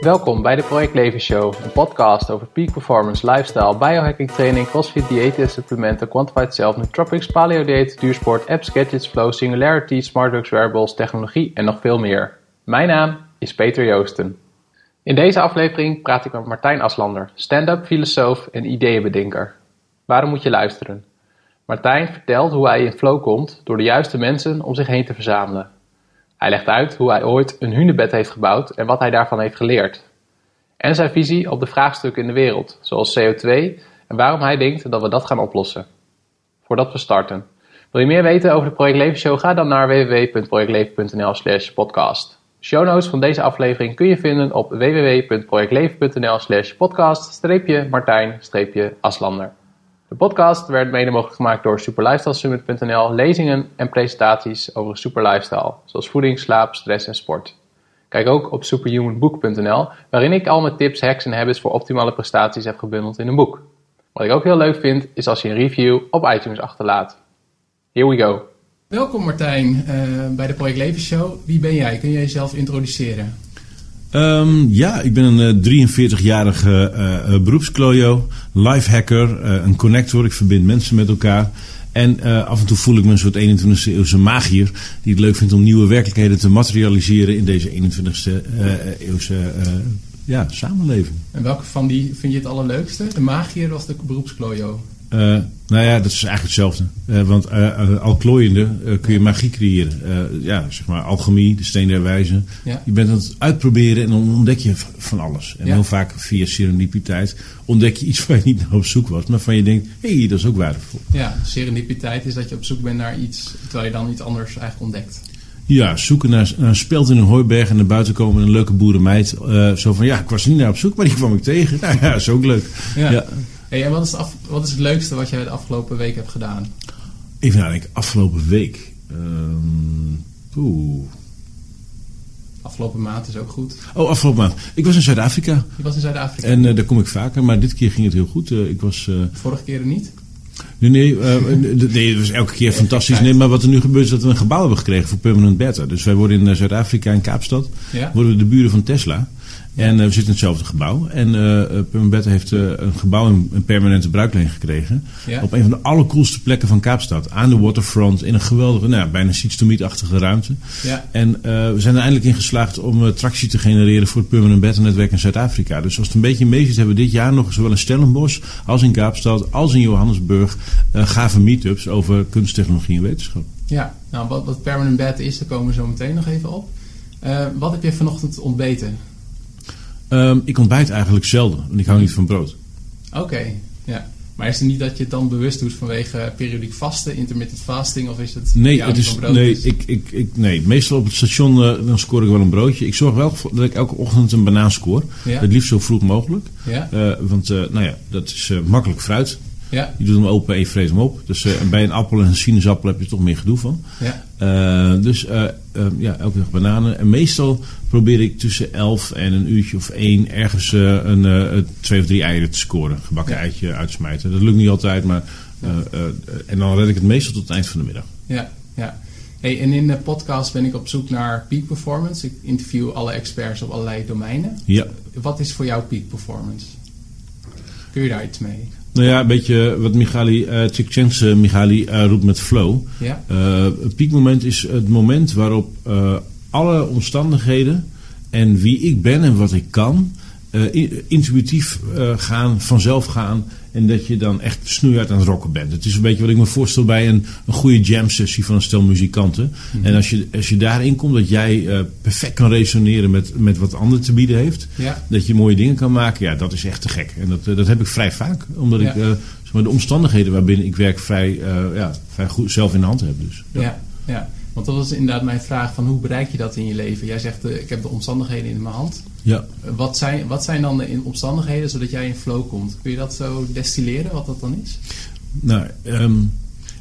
Welkom bij de Project Leven Show, een podcast over peak performance, lifestyle, biohacking training, crossfit, diëten, supplementen, quantified self, nootropics, paleo dieet, duursport, apps, gadgets, flow, singularity, smart drugs, wearables, technologie en nog veel meer. Mijn naam is Peter Joosten. In deze aflevering praat ik met Martijn Aslander, stand-up filosoof en ideeënbedenker. Waarom moet je luisteren? Martijn vertelt hoe hij in flow komt door de juiste mensen om zich heen te verzamelen. Hij legt uit hoe hij ooit een hunebed heeft gebouwd en wat hij daarvan heeft geleerd. En zijn visie op de vraagstukken in de wereld, zoals CO2 en waarom hij denkt dat we dat gaan oplossen. Voordat we starten. Wil je meer weten over de Project Leven Show? Ga dan naar www.projectleven.nl slash podcast. Show notes van deze aflevering kun je vinden op www.projectleven.nl slash podcast-martijn-aslander. De podcast werd mede mogelijk gemaakt door superlifestylesummit.nl, lezingen en presentaties over super lifestyle, zoals voeding, slaap, stress en sport. Kijk ook op superhumanbook.nl, waarin ik al mijn tips, hacks en habits voor optimale prestaties heb gebundeld in een boek. Wat ik ook heel leuk vind, is als je een review op iTunes achterlaat. Here we go. Welkom Martijn uh, bij de Project Leven Show. Wie ben jij? Kun je jezelf introduceren? Um, ja, ik ben een uh, 43-jarige uh, beroepsklojo, lifehacker, een connector. Ik verbind mensen met elkaar. En af en toe voel ik me een soort 21e eeuwse magier die het leuk vindt om nieuwe werkelijkheden te materialiseren in deze 21e eeuwse ja, samenleving. En welke van die vind je het allerleukste? De magier of de beroepsklojo? Uh, nou ja, dat is eigenlijk hetzelfde. Uh, want uh, al klooiende kun je magie creëren. ja, zeg maar alchemie, de steen der wijzen. Ja. Je bent aan het uitproberen en dan ontdek je van alles. En ja. heel vaak via serendipiteit ontdek je iets waar je niet naar op zoek was. Maar van je denkt, hé, hey, dat is ook waardevol. Ja, serendipiteit is dat je op zoek bent naar iets... terwijl je dan iets anders eigenlijk ontdekt. Ja, zoeken naar, naar een speld in een hooiberg en naar buiten komen een leuke boerenmeid. zo van, ja, ik was er niet naar op zoek, maar die kwam ik tegen. Nou ja, dat is ook leuk. ja. Hey, en wat is, af, wat is het leukste wat jij de afgelopen week hebt gedaan? Even nadenken, afgelopen week. Um, oeh. Afgelopen maand is ook goed. Oh, afgelopen maand. Ik was in Zuid-Afrika. Je was in Zuid-Afrika? En uh, daar kom ik vaker, maar dit keer ging het heel goed. Uh, ik was, uh... Vorige keren niet? Nee, nee, nee, het was elke keer fantastisch. Nee, maar wat er nu gebeurt is dat we een gebouw hebben gekregen voor Permanent Better. Dus wij worden in Zuid-Afrika, in Kaapstad, ja? worden we de buren van Tesla. En uh, we zitten in hetzelfde gebouw. En uh, heeft uh, een gebouw in een permanente bruikleen gekregen. Ja. Op een van de allercoolste plekken van Kaapstad. Aan de waterfront. In een geweldige, nou, bijna seats-to-meet-achtige ruimte. Ja. En we zijn er eindelijk in geslaagd om tractie te genereren voor het Permanent Better netwerk in Zuid-Afrika. Dus als het een beetje mee zit, hebben we dit jaar nog zowel in Stellenbosch als in Kaapstad als in Johannesburg gave meetups over kunst, technologie en wetenschap. Ja, nou wat, wat Permanent Better is, daar komen we zo meteen nog even op. wat heb je vanochtend ontbeten? Um, ik ontbijt eigenlijk zelden, want ik hou niet van brood. Oké, ja. Maar is het niet dat je het dan bewust doet vanwege periodiek vasten, intermittent fasting, of is het... Nee, het is, nee, ik, ik, ik, nee, meestal op het station uh, dan scoor ik wel een broodje. Ik zorg wel dat ik elke ochtend een banaan scoor. Ja? Het liefst zo vroeg mogelijk. Ja? Uh, want uh, nou ja, dat is makkelijk fruit. Ja. Je doet hem open en je vreet hem op. Dus bij een appel en een sinaasappel heb je toch meer gedoe van. Ja. Dus uh, ja, elke dag bananen. En meestal probeer ik tussen 11 en een uurtje of één ergens een, twee of drie eieren te scoren. Gebakken ja. eitje uitsmijten. Dat lukt niet altijd, maar. en dan red ik het meestal tot het eind van de middag. Ja, ja. Hey, en in de podcast ben ik op zoek naar peak performance. Ik interview alle experts op allerlei domeinen. Ja. Wat is voor jou peak performance? Kun je daar iets mee? Nou ja, een beetje wat Michali, uh, Csikszentmihalyi Michali uh, roept met flow. Ja. Het piekmoment is het moment waarop alle omstandigheden en wie ik ben en wat ik kan, intuïtief gaan, vanzelf gaan en dat je dan echt snoeihard aan het rocken bent. Het is een beetje wat ik me voorstel bij een, een goede jam sessie van een stel muzikanten. Mhm. En als je, als je daarin komt, dat jij uh, perfect kan resoneren met, met wat anderen te bieden heeft. Ja. Dat je mooie dingen kan maken. Ja, dat is echt te gek. En dat, dat heb ik vrij vaak. Omdat ik zeg maar, de omstandigheden waarbinnen ik werk vrij, ja, vrij goed zelf in de hand heb. Dus, ja. ja, ja. Want dat was inderdaad mijn vraag van hoe bereik je dat in je leven? Jij zegt, ik heb de omstandigheden in mijn hand. Ja. Wat, zijn, wat zijn dan de omstandigheden zodat jij in flow komt? Kun je dat zo destilleren, wat dat dan is? Nou, um,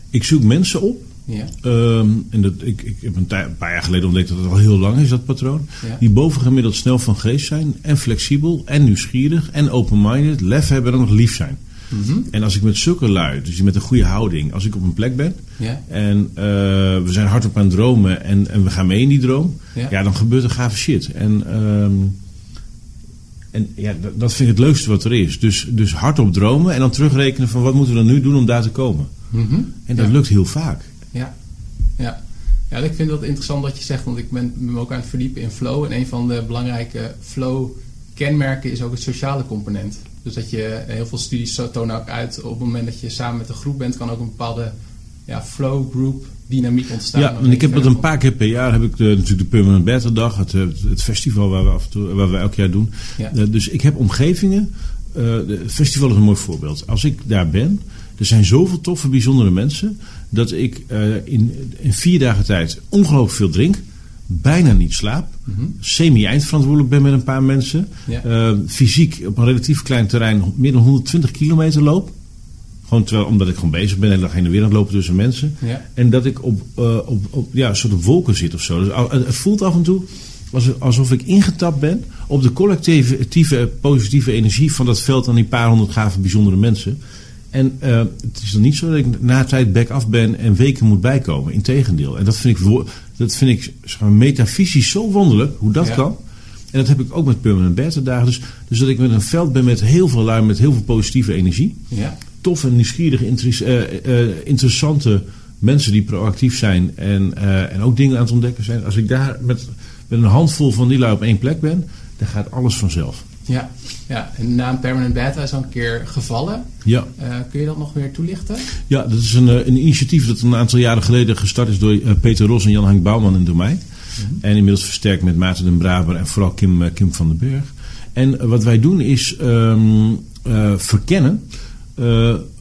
ik zoek mensen op. Ja. Um, en dat, ik, ik heb een, een, paar jaar geleden ontdekt dat het al heel lang is, dat patroon. Ja. Die bovengemiddeld snel van geest zijn. En flexibel. En nieuwsgierig. En open-minded. Lef hebben en nog lief zijn. Mm En als ik met zulke lui, dus met een goede houding, als ik op een plek ben ja. en uh, we zijn hardop aan het dromen en, en we gaan mee in die droom, ja, ja dan gebeurt er gave shit. En um, En ja, dat, dat vind ik het leukste wat er is. Dus, dus hardop dromen en dan terugrekenen van wat moeten we dan nu doen om daar te komen. Mhm. En dat Ja. lukt heel vaak. Ja, ja. ja ik vind het interessant wat je zegt, want ik ben me ook aan het verdiepen in flow. En een van de belangrijke flow-kenmerken is ook het sociale component. Dus dat je, heel veel studies tonen ook uit, op het moment dat je samen met een groep bent, kan ook een bepaalde ja, flow-group dynamiek ontstaan. Ja, en ik heb dat een paar keer per jaar heb ik de, natuurlijk de Permanent Beta Dag, het, eh, het festival waar we, af en toe, waar we elk jaar doen. Ja. Eh, dus ik heb omgevingen. eh, het festival is een mooi voorbeeld. Als ik daar ben, er zijn zoveel toffe, bijzondere mensen, dat ik eh, in, in vier dagen tijd ongelooflijk veel drink, bijna niet slaap, Mhm. semi-eindverantwoordelijk ben met een paar mensen, Ja. eh, fysiek op een relatief klein terrein meer dan 120 kilometer loop. Gewoon terwijl, omdat ik gewoon bezig ben en dag heen en weer aan het lopen tussen mensen. Ja. En dat ik op, eh, op, op ja, een soort wolken zit of zo. Dus het voelt af en toe alsof, alsof ik ingetapt ben op de collectieve positieve energie van dat veld aan die paar honderd gave bijzondere mensen. En eh, het is dan niet zo dat ik na tijd back af ben en weken moet bijkomen. Integendeel. En dat vind ik, dat vind ik zeg maar, metafysisch zo wonderlijk hoe dat Ja. kan. En dat heb ik ook met permanent beta dagen. Dus, dus dat ik met een veld ben met heel veel lui, met heel veel positieve energie Ja. toffe, nieuwsgierige, eh, eh, interessante mensen die proactief zijn en, en ook dingen aan het ontdekken zijn. Als ik daar met, met een handvol van die lui op één plek ben, dan gaat alles vanzelf. Ja. ja, en na een permanent beta is al een keer gevallen. Ja, Eh, kun je dat nog weer toelichten? ja dat is een, eh, een initiatief dat een aantal jaren geleden gestart is door eh, Peter Ros en Jan-Hank Bouwman en door mij. En inmiddels versterkt met Maarten den Braber en vooral Kim, Kim van den Berg. En wat wij doen is ehm, eh, verkennen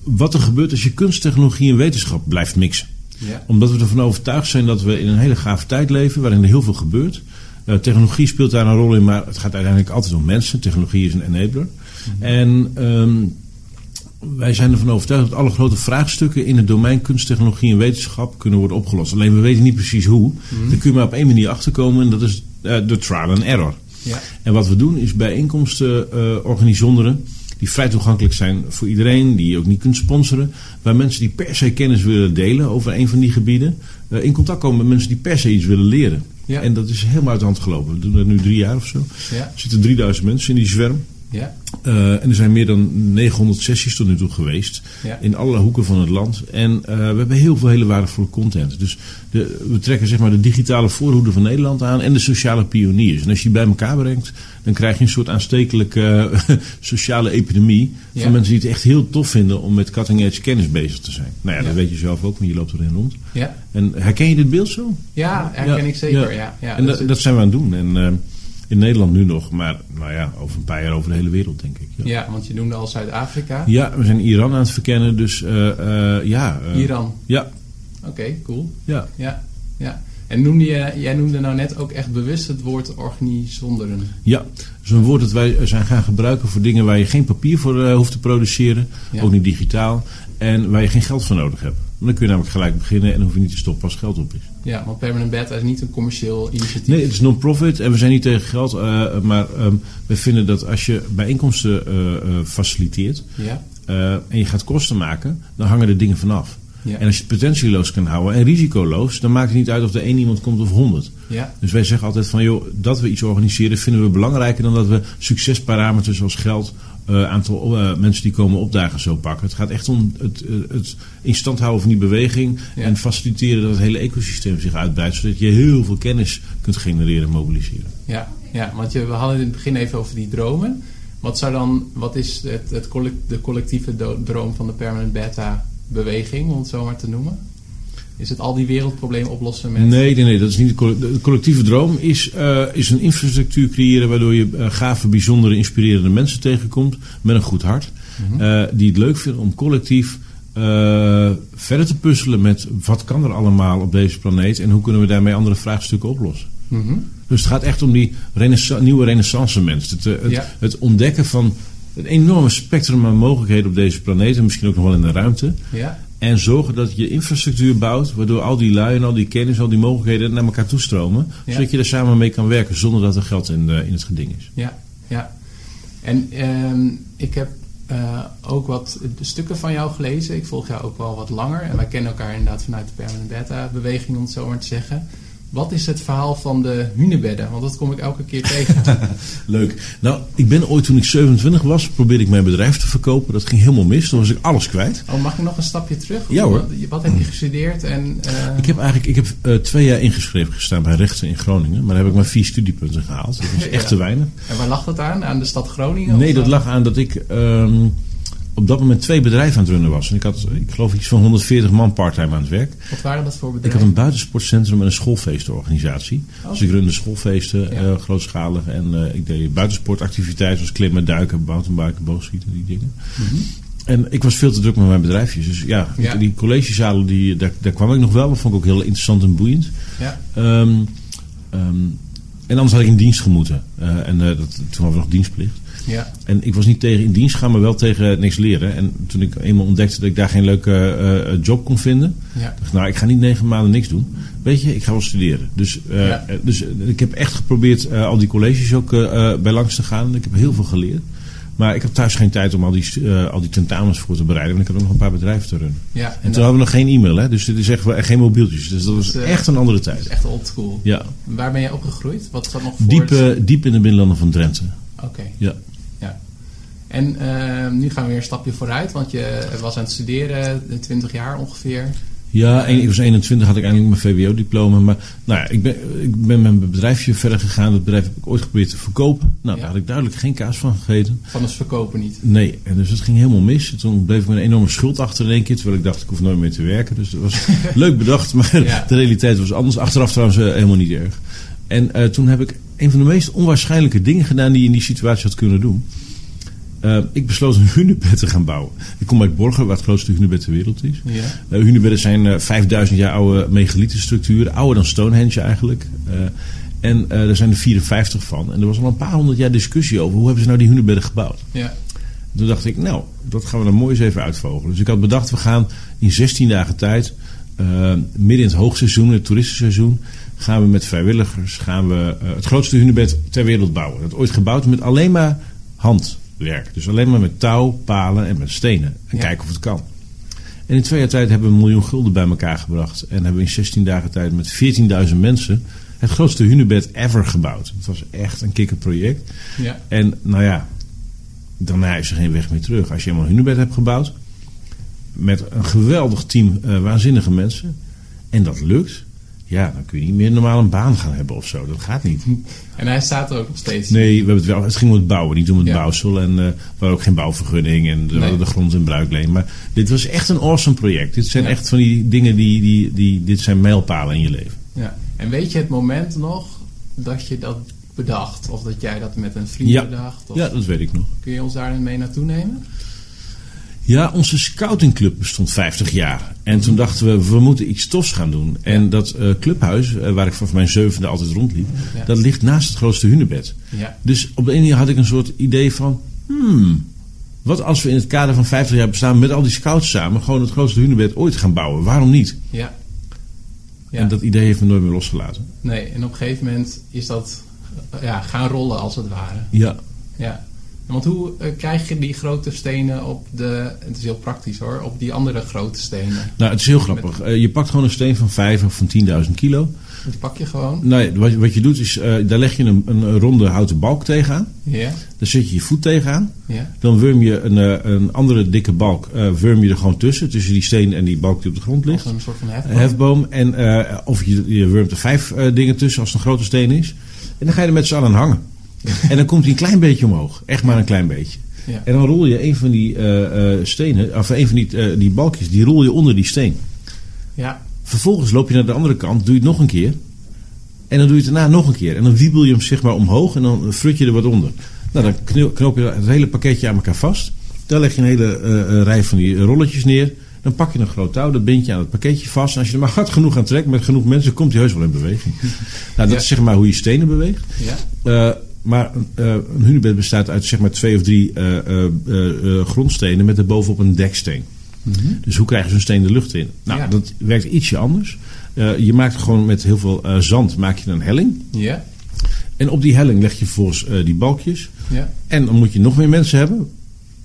wat er gebeurt als je kunsttechnologie en wetenschap blijft mixen. Ja. Omdat we ervan overtuigd zijn dat we in een hele gave tijd leven waarin er heel veel gebeurt. Eh, technologie speelt daar een rol in, maar het gaat uiteindelijk altijd om mensen. Technologie is een enabler. En ehm, wij zijn ervan overtuigd dat alle grote vraagstukken in het domein kunst, technologie en wetenschap kunnen worden opgelost. Alleen we weten niet precies hoe. Daar kun je maar op één manier achterkomen en dat is eh, de trial and error. Ja. En wat we doen is bijeenkomsten eh organiseren die vrij toegankelijk zijn voor iedereen, die je ook niet kunt sponsoren. Waar mensen die per se kennis willen delen over een van die gebieden, in contact komen met mensen die per se iets willen leren. Ja. En dat is helemaal uit de hand gelopen. We doen dat nu drie jaar of zo. Ja. Er zitten 3000 mensen in die zwerm. Ja. Eh, en er zijn meer dan 900 sessies tot nu toe geweest. Ja. In allerlei hoeken van het land. En eh, we hebben heel veel hele waardevolle content. Dus de, we trekken zeg maar de digitale voorhoede van Nederland aan. En de sociale pioniers. En als je die bij elkaar brengt. Dan krijg je een soort aanstekelijke eh, sociale epidemie. Van Ja. mensen die het echt heel tof vinden om met cutting edge kennis bezig te zijn. Nou ja, dat weet je zelf ook. Want je loopt erin rond. Ja. En herken je dit beeld zo? Ja, herken ik zeker. Ja. Ja. en dat, dat zijn we aan het doen. En in Nederland nu nog. Maar nou ja, over een paar jaar over de hele wereld denk ik. Ja. ja, want je noemde al Zuid-Afrika. Ja, we zijn Iran aan het verkennen, dus eh, eh, ja. eh, Iran. Ja, Oké, cool. ja. Ja, ja. En noemde je, jij noemde nou net ook echt bewust het woord organisonderen. Ja, een woord dat wij zijn gaan gebruiken voor dingen waar je geen papier voor hoeft te produceren, Ja. ook niet digitaal, en waar je geen geld voor nodig hebt. Dan kun je namelijk gelijk beginnen en dan hoef je niet te stoppen als geld op is. Ja, want Permanent Beta is niet een commercieel initiatief. Nee, het is non-profit en we zijn niet tegen geld, eh, maar ehm, we vinden dat als je bijeenkomsten eh, eh, faciliteert Ja, en je gaat kosten maken, dan hangen er dingen vanaf. ja, En als je het potentieloos kan houden en risicoloos, dan maakt het niet uit of er één iemand komt of honderd. ja, Dus wij zeggen altijd van, joh, dat we iets organiseren vinden we belangrijker dan dat we succesparameters als geld, eh, aantal eh, mensen die komen opdagen zo pakken. Het gaat echt om het, eh, het in stand houden van die beweging Ja. en faciliteren dat het hele ecosysteem zich uitbreidt, zodat je heel veel kennis kunt genereren en mobiliseren. ja, ja. Want je, we hadden in het begin even over die dromen. Wat, zou dan, wat is het, het collect- de collectieve droom van de Permanent Beta beweging, om het zo maar te noemen? Is het al die wereldproblemen oplossen met... Nee, nee, nee, dat is niet de, coll- de collectieve droom. Is, eh, is een infrastructuur creëren waardoor je eh, gave, bijzondere, inspirerende mensen tegenkomt met een goed hart. Mhm. eh, die het leuk vinden om collectief verder te puzzelen met wat kan er allemaal op deze planeet en hoe kunnen we daarmee andere vraagstukken oplossen. Mhm. Dus het gaat echt om die nieuwe renaissance mens. Het, het, Ja. het ontdekken van een enorme spectrum aan mogelijkheden op deze planeet en misschien ook nog wel in de ruimte. Ja, En zorgen dat je infrastructuur bouwt, waardoor al die lui en al die kennis, al die mogelijkheden naar elkaar toestromen. Ja. Zodat je er samen mee kan werken zonder dat er geld in, eh, in het geding is. ja, ja. En ehm, ik heb eh, ook wat stukken van jou gelezen. Ik volg jou ook wel wat langer. En wij kennen elkaar inderdaad vanuit de Permanent Beta-beweging, om het zo maar te zeggen. Wat is het verhaal van de hunebedden? Want dat kom ik elke keer tegen. Leuk. Nou, ik ben ooit toen ik 27 was, probeerde ik mijn bedrijf te verkopen. Dat ging helemaal mis. Toen was ik alles kwijt. Oh, mag ik nog een stapje terug? Ja hoor. Wat, heb je gestudeerd? En, uh... Ik heb eigenlijk ik heb, uh, twee jaar ingeschreven gestaan bij rechten in Groningen. Maar daar heb ik maar vier studiepunten gehaald. Dat is echt ja. te weinig. En waar lag dat aan? Aan de stad Groningen? Nee, dat lag aan dat ik... Um, op dat moment twee bedrijven aan het runnen was. En ik had, ik geloof, iets van 140 man parttime aan het werk. Wat waren dat voor bedrijven? Ik had een buitensportcentrum en een schoolfeestenorganisatie. Oh. Dus ik runde schoolfeesten, ja. uh, grootschalig. En uh, ik deed buitensportactiviteiten zoals klimmen, duiken, mountainbiken, boogschieten, die dingen. Mm -hmm. En ik was veel te druk met mijn bedrijfjes. Dus ja, ja. die collegezalen, die, daar, daar, kwam ik nog wel. Dat vond ik ook heel interessant en boeiend. Ja. Um, um, en anders had ik in dienst gemoeten. Uh, en dat, toen hadden we nog dienstplicht. Ja. En ik was niet tegen in dienst gaan, maar wel tegen niks leren. En toen ik eenmaal ontdekte dat ik daar geen leuke uh, job kon vinden, ja. dacht ik, nou, ik ga niet negen maanden niks doen. Weet je, ik ga wel studeren. Dus, uh, Ja. dus ik heb echt geprobeerd uh, al die colleges ook bij langs te gaan. Ik heb heel veel geleerd. Maar ik had thuis geen tijd om al die, uh, al die tentamens voor te bereiden. Want ik had ook nog een paar bedrijven te runnen. Ja, en, en toen hadden we nog geen e-mail. Hè? Dus dit is echt wel- geen mobieltjes. Dus dat was Dus, uh, echt een andere Dat is tijd. echt oldschool. Ja. Waar ben je opgegroeid? Wat zat nog voor? Diep, eh, diep in de binnenlanden van Drenthe. Oké. Ja. Ja. En eh, nu gaan we weer een stapje vooruit, want je was aan het studeren, 20 jaar ongeveer. Ja, en ik was 21, had ik eindelijk mijn VWO-diploma. Maar nou ja, ik ben, ik ben met mijn bedrijfje verder gegaan. Dat bedrijf heb ik ooit geprobeerd te verkopen. Nou, Ja. daar had ik duidelijk geen kaas van gegeten. Van het verkopen niet. Nee, en dus dat ging helemaal mis. En toen bleef ik met een enorme schuld achter in één keer. Terwijl ik dacht, ik hoef nooit meer te werken. Dus dat was leuk bedacht, maar Ja. de realiteit was anders. Achteraf trouwens eh, helemaal niet erg. En eh, toen heb ik een van de meest onwaarschijnlijke dingen gedaan die je in die situatie had kunnen doen. Eh, ik besloot een hunebed te gaan bouwen. Ik kom uit Borger, waar het grootste hunebed ter wereld is. Ja. Uh, hunebedden zijn eh 5000 jaar oude megalietenstructuren. Ouder dan Stonehenge eigenlijk. Eh, en eh, er zijn er 54 van. En er was al een paar honderd jaar discussie over hoe hebben ze nou die hunebedden gebouwd. Ja. Toen dacht ik, nou, dat gaan we dan mooi eens even uitvogelen. Dus ik had bedacht, we gaan in 16 dagen tijd, eh, midden in het hoogseizoen, het toeristenseizoen, gaan we met vrijwilligers gaan we, eh, het grootste hunebed ter wereld bouwen. Dat ooit gebouwd met alleen maar handwerk. Dus alleen maar met touw, palen en met stenen. En Ja. kijken of het kan. En in twee jaar tijd hebben we een miljoen gulden bij elkaar gebracht. En hebben we in 16 dagen tijd met 14.000 mensen het grootste hunebed ever gebouwd. Het was echt een kikkerproject. Ja. En nou ja, daarna is er geen weg meer terug. Als je eenmaal een hunebed hebt gebouwd, met een geweldig team eh, waanzinnige mensen, en dat lukt, ja, dan kun je niet meer normaal een baan gaan hebben of zo. Dat gaat niet. En hij staat er ook nog steeds. Nee, we hebben het, wel, het ging om het bouwen, niet om het Ja. bouwsel. En eh, we hadden ook geen bouwvergunning en we Nee. de grond in bruikleen. Maar dit was echt een awesome project. Dit zijn Ja. echt van die dingen die, die, die, dit zijn mijlpalen in je leven. Ja. En weet je het moment nog dat je dat bedacht? Of dat jij dat met een vriend Ja. bedacht? Of Ja, dat weet ik nog. Kun je ons daar mee naartoe nemen? Ja, onze scoutingclub bestond 50 jaar. En toen dachten we, we moeten iets tofs gaan doen. En dat eh, clubhuis, eh, waar ik vanaf mijn zevende altijd rondliep, Ja. dat ligt naast het grootste hunebed. Ja. Dus op de ene manier had ik een soort idee van, hmm, wat als we in het kader van 50 jaar bestaan met al die scouts samen gewoon het grootste hunebed ooit gaan bouwen? Waarom niet? Ja. ja. En dat idee heeft me nooit meer losgelaten. Nee, en op een gegeven moment is dat ja, gaan rollen als het ware. Ja, Ja. Want hoe eh, krijg je die grote stenen op de... Het is heel praktisch hoor. Op die andere grote stenen. nou het is heel grappig. Eh, je pakt gewoon een steen van 5 of van 10.000 kilo. Die pak je gewoon. Nee, wat, wat je doet is, eh, daar leg je een, een ronde houten balk tegenaan. Ja. Daar zet je je voet tegenaan. Ja. Dan wurm je een, een andere dikke balk eh, wurm je er gewoon tussen. Tussen die steen en die balk die op de grond ligt. Als een soort van hefboom. Hefboom. En, of je, je wurmt er vijf dingen tussen als het een grote steen is. En dan ga je er met z'n allen aan hangen. en dan komt hij een klein beetje omhoog. Echt maar een klein beetje. Ja. En dan rol je een van die eh, eh, stenen, of een van die, eh, die balkjes, die rol je onder die steen. Ja. Vervolgens loop je naar de andere kant, doe je het nog een keer. En dan doe je het daarna nog een keer. En dan wiebel je hem zeg maar omhoog en dan frut je er wat onder. Nou, dan knoop je het hele pakketje aan elkaar vast. Dan leg je een hele rij van die rolletjes neer. Dan pak je een groot touw, dat bind je aan het pakketje vast. En als je er maar hard genoeg aan trekt met genoeg mensen, komt hij heus wel in beweging. nou, dat Ja. is zeg maar hoe je stenen beweegt. Ja. Maar eh, een hunebed bestaat uit zeg maar twee of drie eh, eh, grondstenen met erbovenop een deksteen. Dus hoe krijg je zo'n steen de lucht in? Nou, Ja. dat werkt ietsje anders. Je maakt gewoon met heel veel zand maak je een helling. Ja. En op die helling leg je vervolgens die balkjes. Ja. En dan moet je nog meer mensen hebben.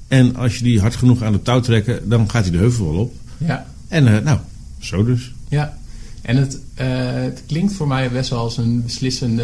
En als je die hard genoeg aan de touw trekken, dan gaat hij de heuvel wel op. Ja. En nou, zo dus. Ja. En het, het klinkt voor mij best wel als een beslissende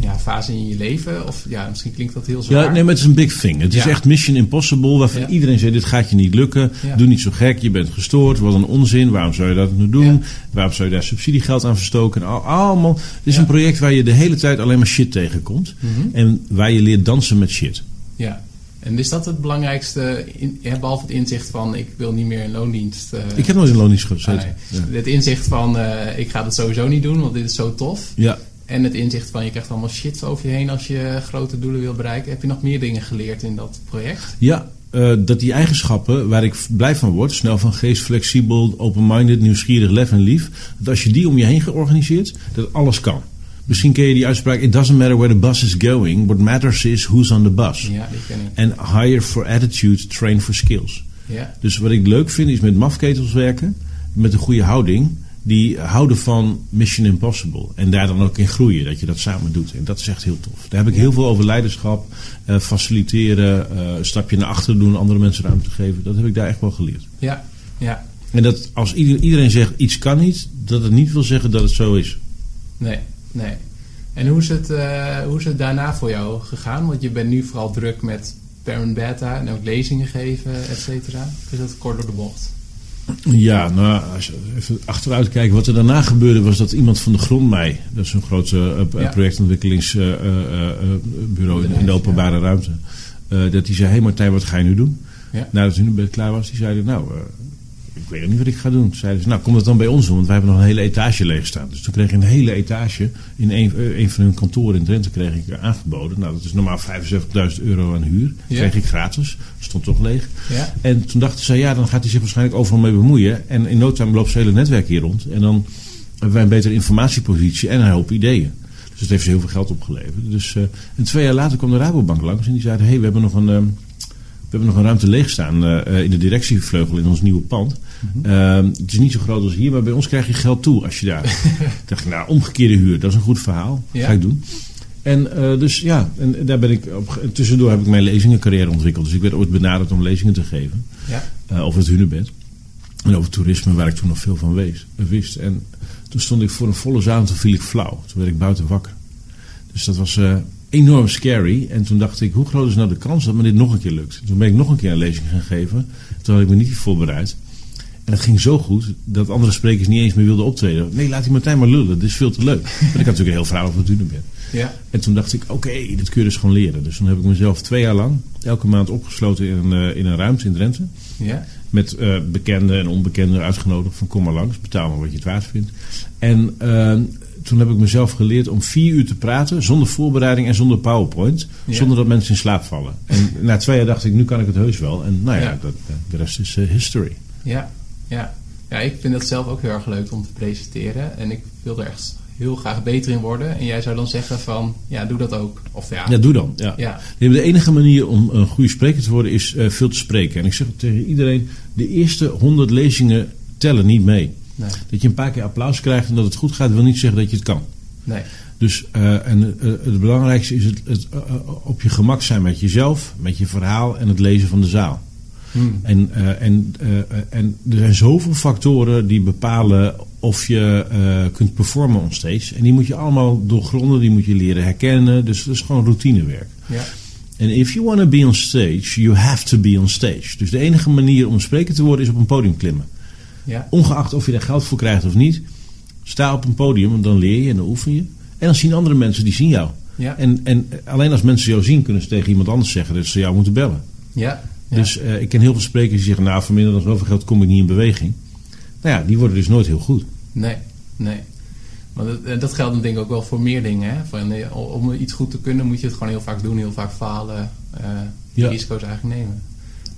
ja, fase in je leven? Of ja, misschien klinkt dat heel zwaar. Ja, nee, maar het is een big thing. Het is echt mission impossible, waarvan iedereen zegt, dit gaat je niet lukken. Doe niet zo gek, je bent gestoord, wat een onzin. Waarom zou je dat nu doen? Waarom zou je daar subsidiegeld aan verstoken? Al, allemaal. Het is een project waar je de hele tijd alleen maar shit tegenkomt. Mm En waar je leert dansen met shit. Ja. En is dat het belangrijkste, in, behalve het inzicht van ik wil niet meer in loondienst? Uh, ik heb nooit in loondienst gezeten. Het inzicht van uh, ik ga dat sowieso niet doen, want dit is zo tof. Ja. En het inzicht van je krijgt allemaal shit over je heen als je grote doelen wil bereiken. Heb je nog meer dingen geleerd in dat project? Ja, uh, dat die eigenschappen waar ik blij van word, snel van geest, flexibel, open-minded, nieuwsgierig, lef en lief, dat als je die om je heen georganiseerd, dat alles kan. Misschien ken je die uitspraak: It doesn't matter where the bus is going. What matters is who's on the bus. Ja, die ken ik. En hire for attitude, train for skills. Ja. Dus wat ik leuk vind is met mafketels werken, met een goede houding die houden van Mission Impossible. En daar dan ook in groeien, dat je dat samen doet. En dat is echt heel tof. Daar heb ik heel veel over leiderschap, uh, faciliteren, uh, een stapje naar achteren doen, andere mensen ruimte geven. Dat heb ik daar echt wel geleerd. Ja, ja. En dat als iedereen zegt iets kan niet, dat het niet wil zeggen dat het zo is. Nee, nee. En hoe is het, uh, hoe is het daarna voor jou gegaan? Want je bent nu vooral druk met parent beta en ook lezingen geven, et cetera. Is dat kort door de bocht? Ja, nou, als je even achteruit kijkt, wat er daarna gebeurde was dat iemand van de grond mij, dat is een groot uh, projectontwikkelingsbureau in, in, de openbare ruimte, dat die zei: Hé hey Martijn, wat ga je nu doen? Ja. Nadat hij nu klaar was, die zeiden: Nou, ik weet niet wat ik ga doen. Zeiden ze, nou kom dat dan bij ons doen, want wij hebben nog een hele etage leeg staan. Dus toen kreeg ik een hele etage in een, een van hun kantoren in Drenthe kreeg ik aangeboden. Nou, dat is normaal 75.000 euro aan huur. Ja. Kreeg ik gratis. Stond toch leeg. Ja. En toen dachten ze, ja, dan gaat hij zich waarschijnlijk overal mee bemoeien. En in no time loopt zijn hele netwerk hier rond. En dan hebben wij een betere informatiepositie en een hoop ideeën. Dus het heeft ze heel veel geld opgeleverd. Dus uh, en twee jaar later kwam de Rabobank langs en die zeiden, hé, hey, we hebben nog een... Uh, we hebben nog een ruimte leeg staan uh, in de directievleugel in ons nieuwe pand. Mm -hmm. het is niet zo groot als hier, maar bij ons krijg je geld toe als je daar. dacht ik, nou, omgekeerde huur, dat is een goed verhaal. Ja. Ga ik doen. En uh, dus ja, en daar ben ik op. Tussendoor heb ik mijn lezingencarrière ontwikkeld. Dus ik werd ooit benaderd om lezingen te geven. Ja. Uh, over het hunebed. En over toerisme, waar ik toen nog veel van wees, wist. En toen stond ik voor een volle zaal en toen viel ik flauw. Toen werd ik buiten wakker. Dus dat was uh, enorm scary. En toen dacht ik, hoe groot is nou de kans dat me dit nog een keer lukt? Toen ben ik nog een keer een lezing gaan geven. Toen had ik me niet voorbereid. En het ging zo goed dat andere sprekers niet eens meer wilden optreden. Nee, laat die Martijn maar lullen, dit is veel te leuk. Want ik had natuurlijk een heel verhaal over het hunebed. Ja. En toen dacht ik, oké, okay, dit kun je dus gewoon leren. Dus toen heb ik mezelf twee jaar lang, elke maand opgesloten in een, uh, in een ruimte in Drenthe. Ja. Met uh, bekende en onbekenden uitgenodigd van kom maar langs, betaal maar wat je het waard vindt. En uh, toen heb ik mezelf geleerd om vier uur te praten zonder voorbereiding en zonder powerpoint. Ja. Zonder dat mensen in slaap vallen. En na twee jaar dacht ik, nu kan ik het heus wel. En nou ja, ja. Dat, de rest is history. Ja, ja. ja, ik vind het zelf ook heel erg leuk om te presenteren. En ik wil er echt heel graag beter in worden. En jij zou dan zeggen van, ja, doe dat ook. Of ja, ja doe dan. Ja. Ja. De enige manier om een goede spreker te worden is uh, veel te spreken. En ik zeg tegen iedereen, de eerste honderd lezingen tellen niet mee. Nee. Dat je een paar keer applaus krijgt en dat het goed gaat, wil niet zeggen dat je het kan. Nee. Dus uh, en, uh, het belangrijkste is het, het op je gemak zijn met jezelf, met je verhaal en het lezen van de zaal. Hmm. En, uh, en, uh, en er zijn zoveel factoren die bepalen of je uh, kunt performen onstage. En die moet je allemaal doorgronden, die moet je leren herkennen. Dus dat is gewoon routinewerk. Ja. En if you want to be on stage, you have to be on stage. Dus de enige manier om spreker te worden is op een podium klimmen. Ja. Ongeacht of je daar geld voor krijgt of niet. Sta op een podium, want dan leer je en dan oefen je. En dan zien andere mensen, die zien jou. Ja. En, en alleen als mensen jou zien, kunnen ze tegen iemand anders zeggen dat ze jou moeten bellen. Ja. Ja. Dus uh, ik ken heel veel sprekers die zeggen, nou voor minder dan zoveel geld kom ik niet in beweging. Nou ja, die worden dus nooit heel goed. Nee, nee. Maar dat, dat geldt denk ik ook wel voor meer dingen. Hè? Van, om iets goed te kunnen moet je het gewoon heel vaak doen, heel vaak falen. Uh, ja. risico's eigenlijk nemen.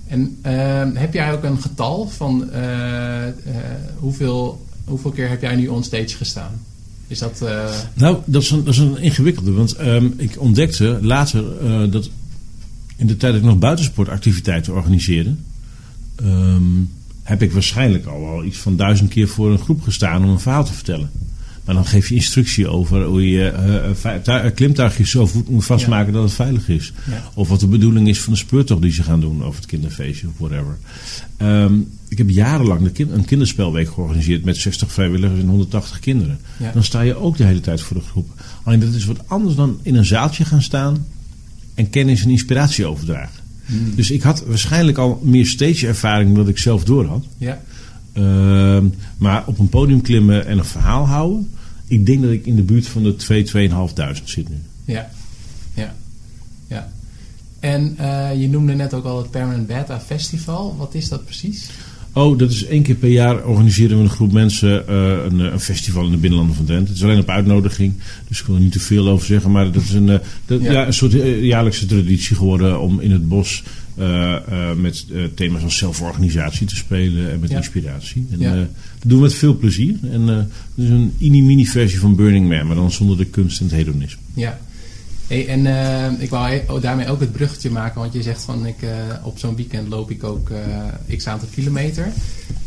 En uh, heb jij ook een getal van hoeveel, hoeveel keer heb jij nu onstage gestaan? Is dat... Nou, dat is een, dat is een ingewikkelde. Want um, ik ontdekte later dat in de tijd dat ik nog buitensportactiviteiten organiseerde, um, heb ik waarschijnlijk al wel iets van duizend keer voor een groep gestaan om een verhaal te vertellen. Maar dan geef je instructie over hoe je uh, klimtuigjes zo voet moet vastmaken dat het veilig is. Of wat de bedoeling is van de speurtocht die ze gaan doen, of het kinderfeestje of whatever. Ehm, ik heb jarenlang een kinderspelweek georganiseerd met 60 vrijwilligers en 180 kinderen. Dan sta je ook de hele tijd voor de groep. Alleen dat is wat anders dan in een zaaltje gaan staan en kennis en inspiratie overdragen. Dus ik had waarschijnlijk al meer stage ervaring dan ik zelf door had. Ja. Ehm, maar op een podium klimmen en een verhaal houden. Ik denk dat ik in de buurt van de 2, 2.500 zit nu. Ja, ja, ja. En uh, je noemde net ook al het Permanent Beta Festival. Wat is dat precies? Oh, dat is één keer per jaar organiseren we een groep mensen uh, een, een, festival in de binnenlanden van Drenthe. Het is alleen op uitnodiging, dus ik wil er niet te veel over zeggen. Maar dat is een, uh, dat, ja. ja. een soort jaarlijkse traditie geworden om in het bos uh, met thema's als zelforganisatie te spelen en met ja. inspiratie. En, ja. dat doen we met veel plezier. En het is een mini-mini versie van Burning Man, maar dan zonder de kunst en het hedonisme. Ja. Hey, en ik wou oh, daarmee ook het bruggetje maken, want je zegt van ik, op zo'n weekend loop ik ook x aantal kilometer.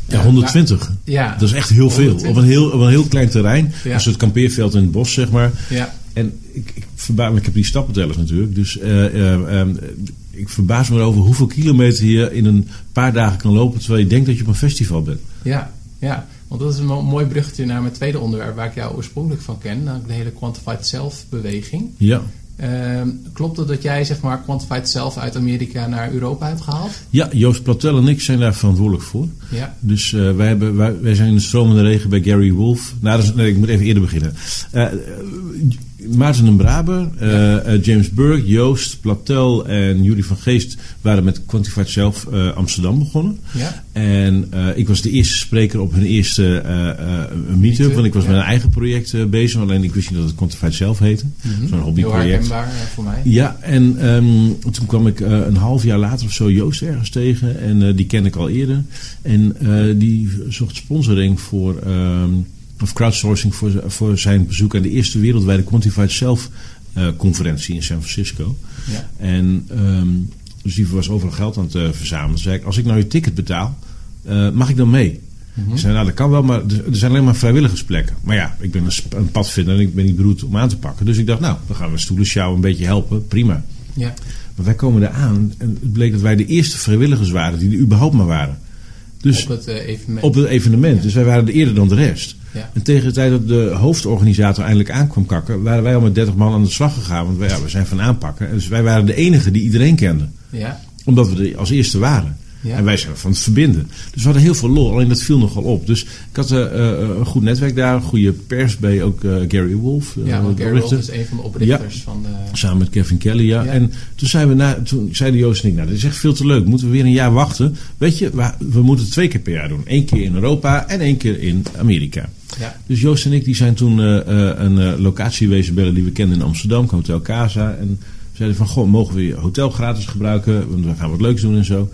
Ja, 120. ja, dat is echt heel 120. veel. Op een heel, op een heel klein terrein. Ja. Een soort kampeerveld in het bos, zeg maar. Ja. En ik, ik verbaas me, ik heb die stappentellers natuurlijk. Dus ik verbaas me erover hoeveel kilometer je in een paar dagen kan lopen terwijl je denkt dat je op een festival bent. Ja, ja. Want dat is een mooi bruggetje naar mijn tweede onderwerp waar ik jou oorspronkelijk van ken, namelijk de hele Quantified Self beweging. Ja. Uh, klopt het dat jij zeg maar Quantified Self uit Amerika naar Europa hebt gehaald? Ja, Joost Platel en ik zijn daar verantwoordelijk voor. Ja. Dus uh, wij, hebben, wij, wij, zijn in de stromende regen bij Gary Wolf. Nou, is, nee, ik moet even eerder beginnen. Maarten en Braber, uh, uh, James Burke, Joost, Platel en Jury van Geest waren met Quantified Self uh, Amsterdam begonnen. Ja. En ik was de eerste spreker op hun eerste meetup, want ik was ja. met een eigen project bezig, alleen ik wist niet dat het Quantified Self heette. Mm -hmm. Zo'n hobbyproject. Heel voor mij. Ja, en um, toen kwam ik een half jaar later of zo Joost ergens tegen en die ken ik al eerder. En die zocht sponsoring voor... Um, of crowdsourcing voor, voor zijn bezoek aan de eerste wereldwijde Quantified Self uh, conferentie in San Francisco. Ja. En um, dus die was overal geld aan het uh, verzamelen. Toen zei ik, als ik nou je ticket betaal, uh, mag ik dan mee? Mm-hmm. Ik zei, nou dat kan wel, maar er zijn alleen maar vrijwilligersplekken. Maar ja, ik ben een, een padvinder en ik ben niet beroerd om aan te pakken. Dus ik dacht, nou, dan gaan we stoelen sjouwen een beetje helpen. Prima. Ja. Maar wij komen daar aan en het bleek dat wij de eerste vrijwilligers waren die er überhaupt maar waren. Dus op het evenement. Op het evenement. Ja. Dus wij waren er eerder dan de rest. Ja. En tegen de tijd dat de hoofdorganisator eindelijk aankwam kakken, waren wij al met 30 man aan de slag gegaan. Want wij, ja, we zijn van aanpakken. Dus wij waren de enige die iedereen kende. Ja. Omdat we er als eerste waren. Ja. En wij zijn van het verbinden. Dus we hadden heel veel lol, alleen dat viel nogal op. Dus ik had uh, een goed netwerk daar, een goede pers bij ook uh, Gary Wolf. Uh, ja, want Gary Wolf is een van de oprichters ja. van de... Samen met Kevin Kelly, ja. Ja. En toen, zijn we na, toen zeiden Joost en ik, nou dat is echt veel te leuk. Moeten we weer een jaar wachten? Weet je, we, we moeten het twee keer per jaar doen. Eén keer in Europa en één keer in Amerika. Ja. Dus Joost en ik die zijn toen een locatie wezen bellen die we kenden in Amsterdam, Hotel Casa. En zeiden van, goh, mogen we je hotel gratis gebruiken? Want we gaan wat leuks doen en zo.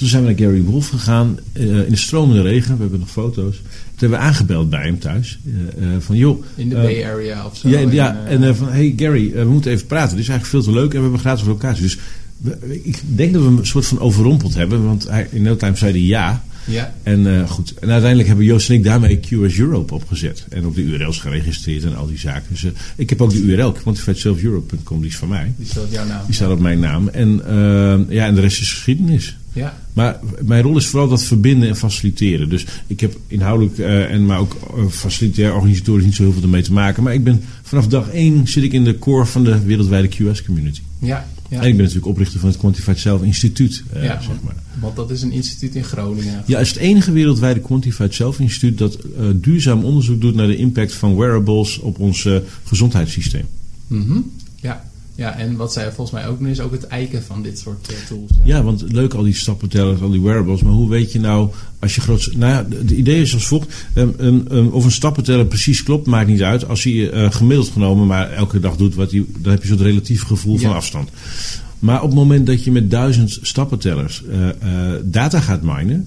Toen zijn we naar Gary Wolf gegaan uh, in de stromende regen. We hebben nog foto's. Toen hebben we aangebeld bij hem thuis. Uh, uh, van joh. In de Bay Area of zo. Ja, ja en van hey Gary, we moeten even praten. Dit is eigenlijk veel te leuk en we hebben gratis locatie. Dus we, ik denk dat we hem een soort van overrompeld hebben. Want hij, in no time zei hij ja. Ja. En goed. En uiteindelijk hebben Joost en ik daarmee QS Europe opgezet. En op de URL's geregistreerd en al die zaken. Dus ik heb ook de URL, quantifiedselfeurope.com, die is van mij. Die staat op jouw naam. Die staat op mijn naam. En ja, en de rest is geschiedenis. Ja. Maar mijn rol is vooral dat verbinden en faciliteren. Dus ik heb inhoudelijk uh, en maar ook uh, facilitair organisatorisch niet zo heel veel ermee te maken. Maar ik ben vanaf dag één zit ik in de core van de wereldwijde QS community. Ja, ja. En ik ben natuurlijk oprichter van het Quantified Self Instituut. Uh, ja, zeg maar. want dat is een instituut in Groningen. Ja, het is het enige wereldwijde Quantified Self Instituut dat duurzaam onderzoek doet naar de impact van wearables op ons gezondheidssysteem. Mm -hmm. Ja. En wat zij volgens mij ook doen is ook het eiken van dit soort uh, tools. Ja, want leuk al die stappentellers, al die wearables. Maar hoe weet je nou, als je groot... Nou ja, de idee is als volgt. Um, um, um, of een stappenteller precies klopt, maakt niet uit. Als hij uh, gemiddeld genomen maar elke dag doet wat hij... Dan heb je zo'n relatief gevoel ja. van afstand. Maar op het moment dat je met duizend stappentellers uh, data gaat minen...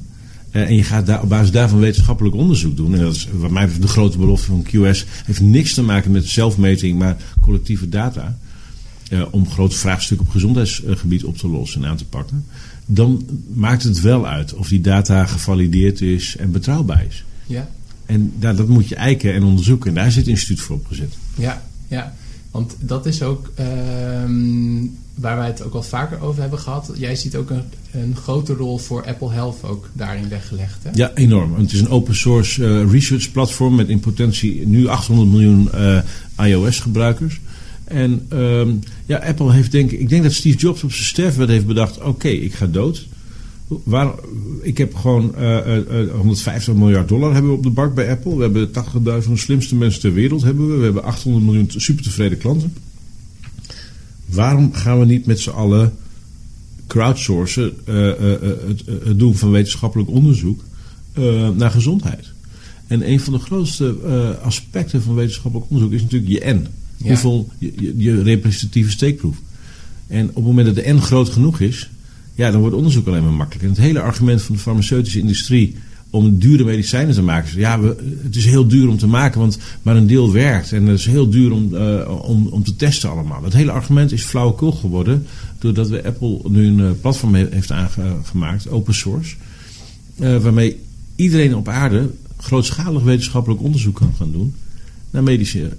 en je gaat daar, op basis daarvan wetenschappelijk onderzoek doen. En dat is wat mij de grote belofte van QS. Heeft niks te maken met zelfmeting, maar collectieve data. Uh, om grote vraagstukken op gezondheidsgebied op te lossen en aan te pakken. Dan maakt het wel uit of die data gevalideerd is en betrouwbaar is. Ja. En daar, dat moet je eiken en onderzoeken. En daar zit het instituut voor opgezet. Ja, ja. Want dat is ook ehm, waar wij het ook al vaker over hebben gehad. Jij ziet ook een, een grote rol voor Apple Health ook daarin weggelegd. Hè? Ja, enorm. Het is een open source uh, research platform met in potentie nu 800 miljoen uh, iOS gebruikers. En um, ja, Apple heeft denk ik, denk dat Steve Jobs op zijn sterfbed heeft bedacht: oké, ik ga dood. Waar, ik heb gewoon uh, uh, 150 miljard dollar hebben we op de bank bij Apple. We hebben 80.000 slimste mensen ter wereld hebben we. We hebben 800 miljoen super tevreden klanten. Waarom gaan we niet met z'n allen crowdsourcen het, het, doen van wetenschappelijk onderzoek naar gezondheid? En een van de grootste aspecten van wetenschappelijk onderzoek is natuurlijk je N. Ja. Hoeveel je, je, representatieve steekproef. En op het moment dat de N groot genoeg is, ja, dan wordt onderzoek alleen maar makkelijker. En het hele argument van de farmaceutische industrie om dure medicijnen te maken. Ja, we, het is heel duur om te maken, want maar een deel werkt. En het is heel duur om, uh, om, om te testen allemaal. Dat hele argument is flauwekul geworden. Doordat we Apple nu een uh, platform heeft aangemaakt, open source. Uh, waarmee iedereen op aarde grootschalig wetenschappelijk onderzoek kan gaan doen. Naar medische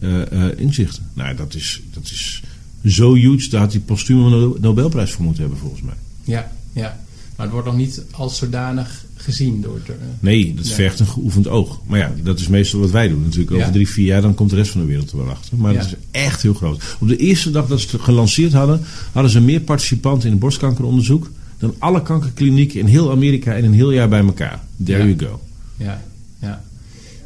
inzichten. Nou, dat is, dat is zo huge. Daar had hij postuum een Nobelprijs voor moeten hebben, volgens mij. Ja, ja. Maar het wordt nog niet als zodanig gezien door het... nee, dat vergt een geoefend oog. Maar ja, dat is meestal wat wij doen natuurlijk. Over drie, vier jaar dan komt de rest van de wereld er wel achter. Maar het is echt heel groot. Op de eerste dag dat ze het gelanceerd hadden... hadden ze meer participanten in het borstkankeronderzoek... dan alle kankerklinieken in heel Amerika en een heel jaar bij elkaar. There you go. Ja, ja.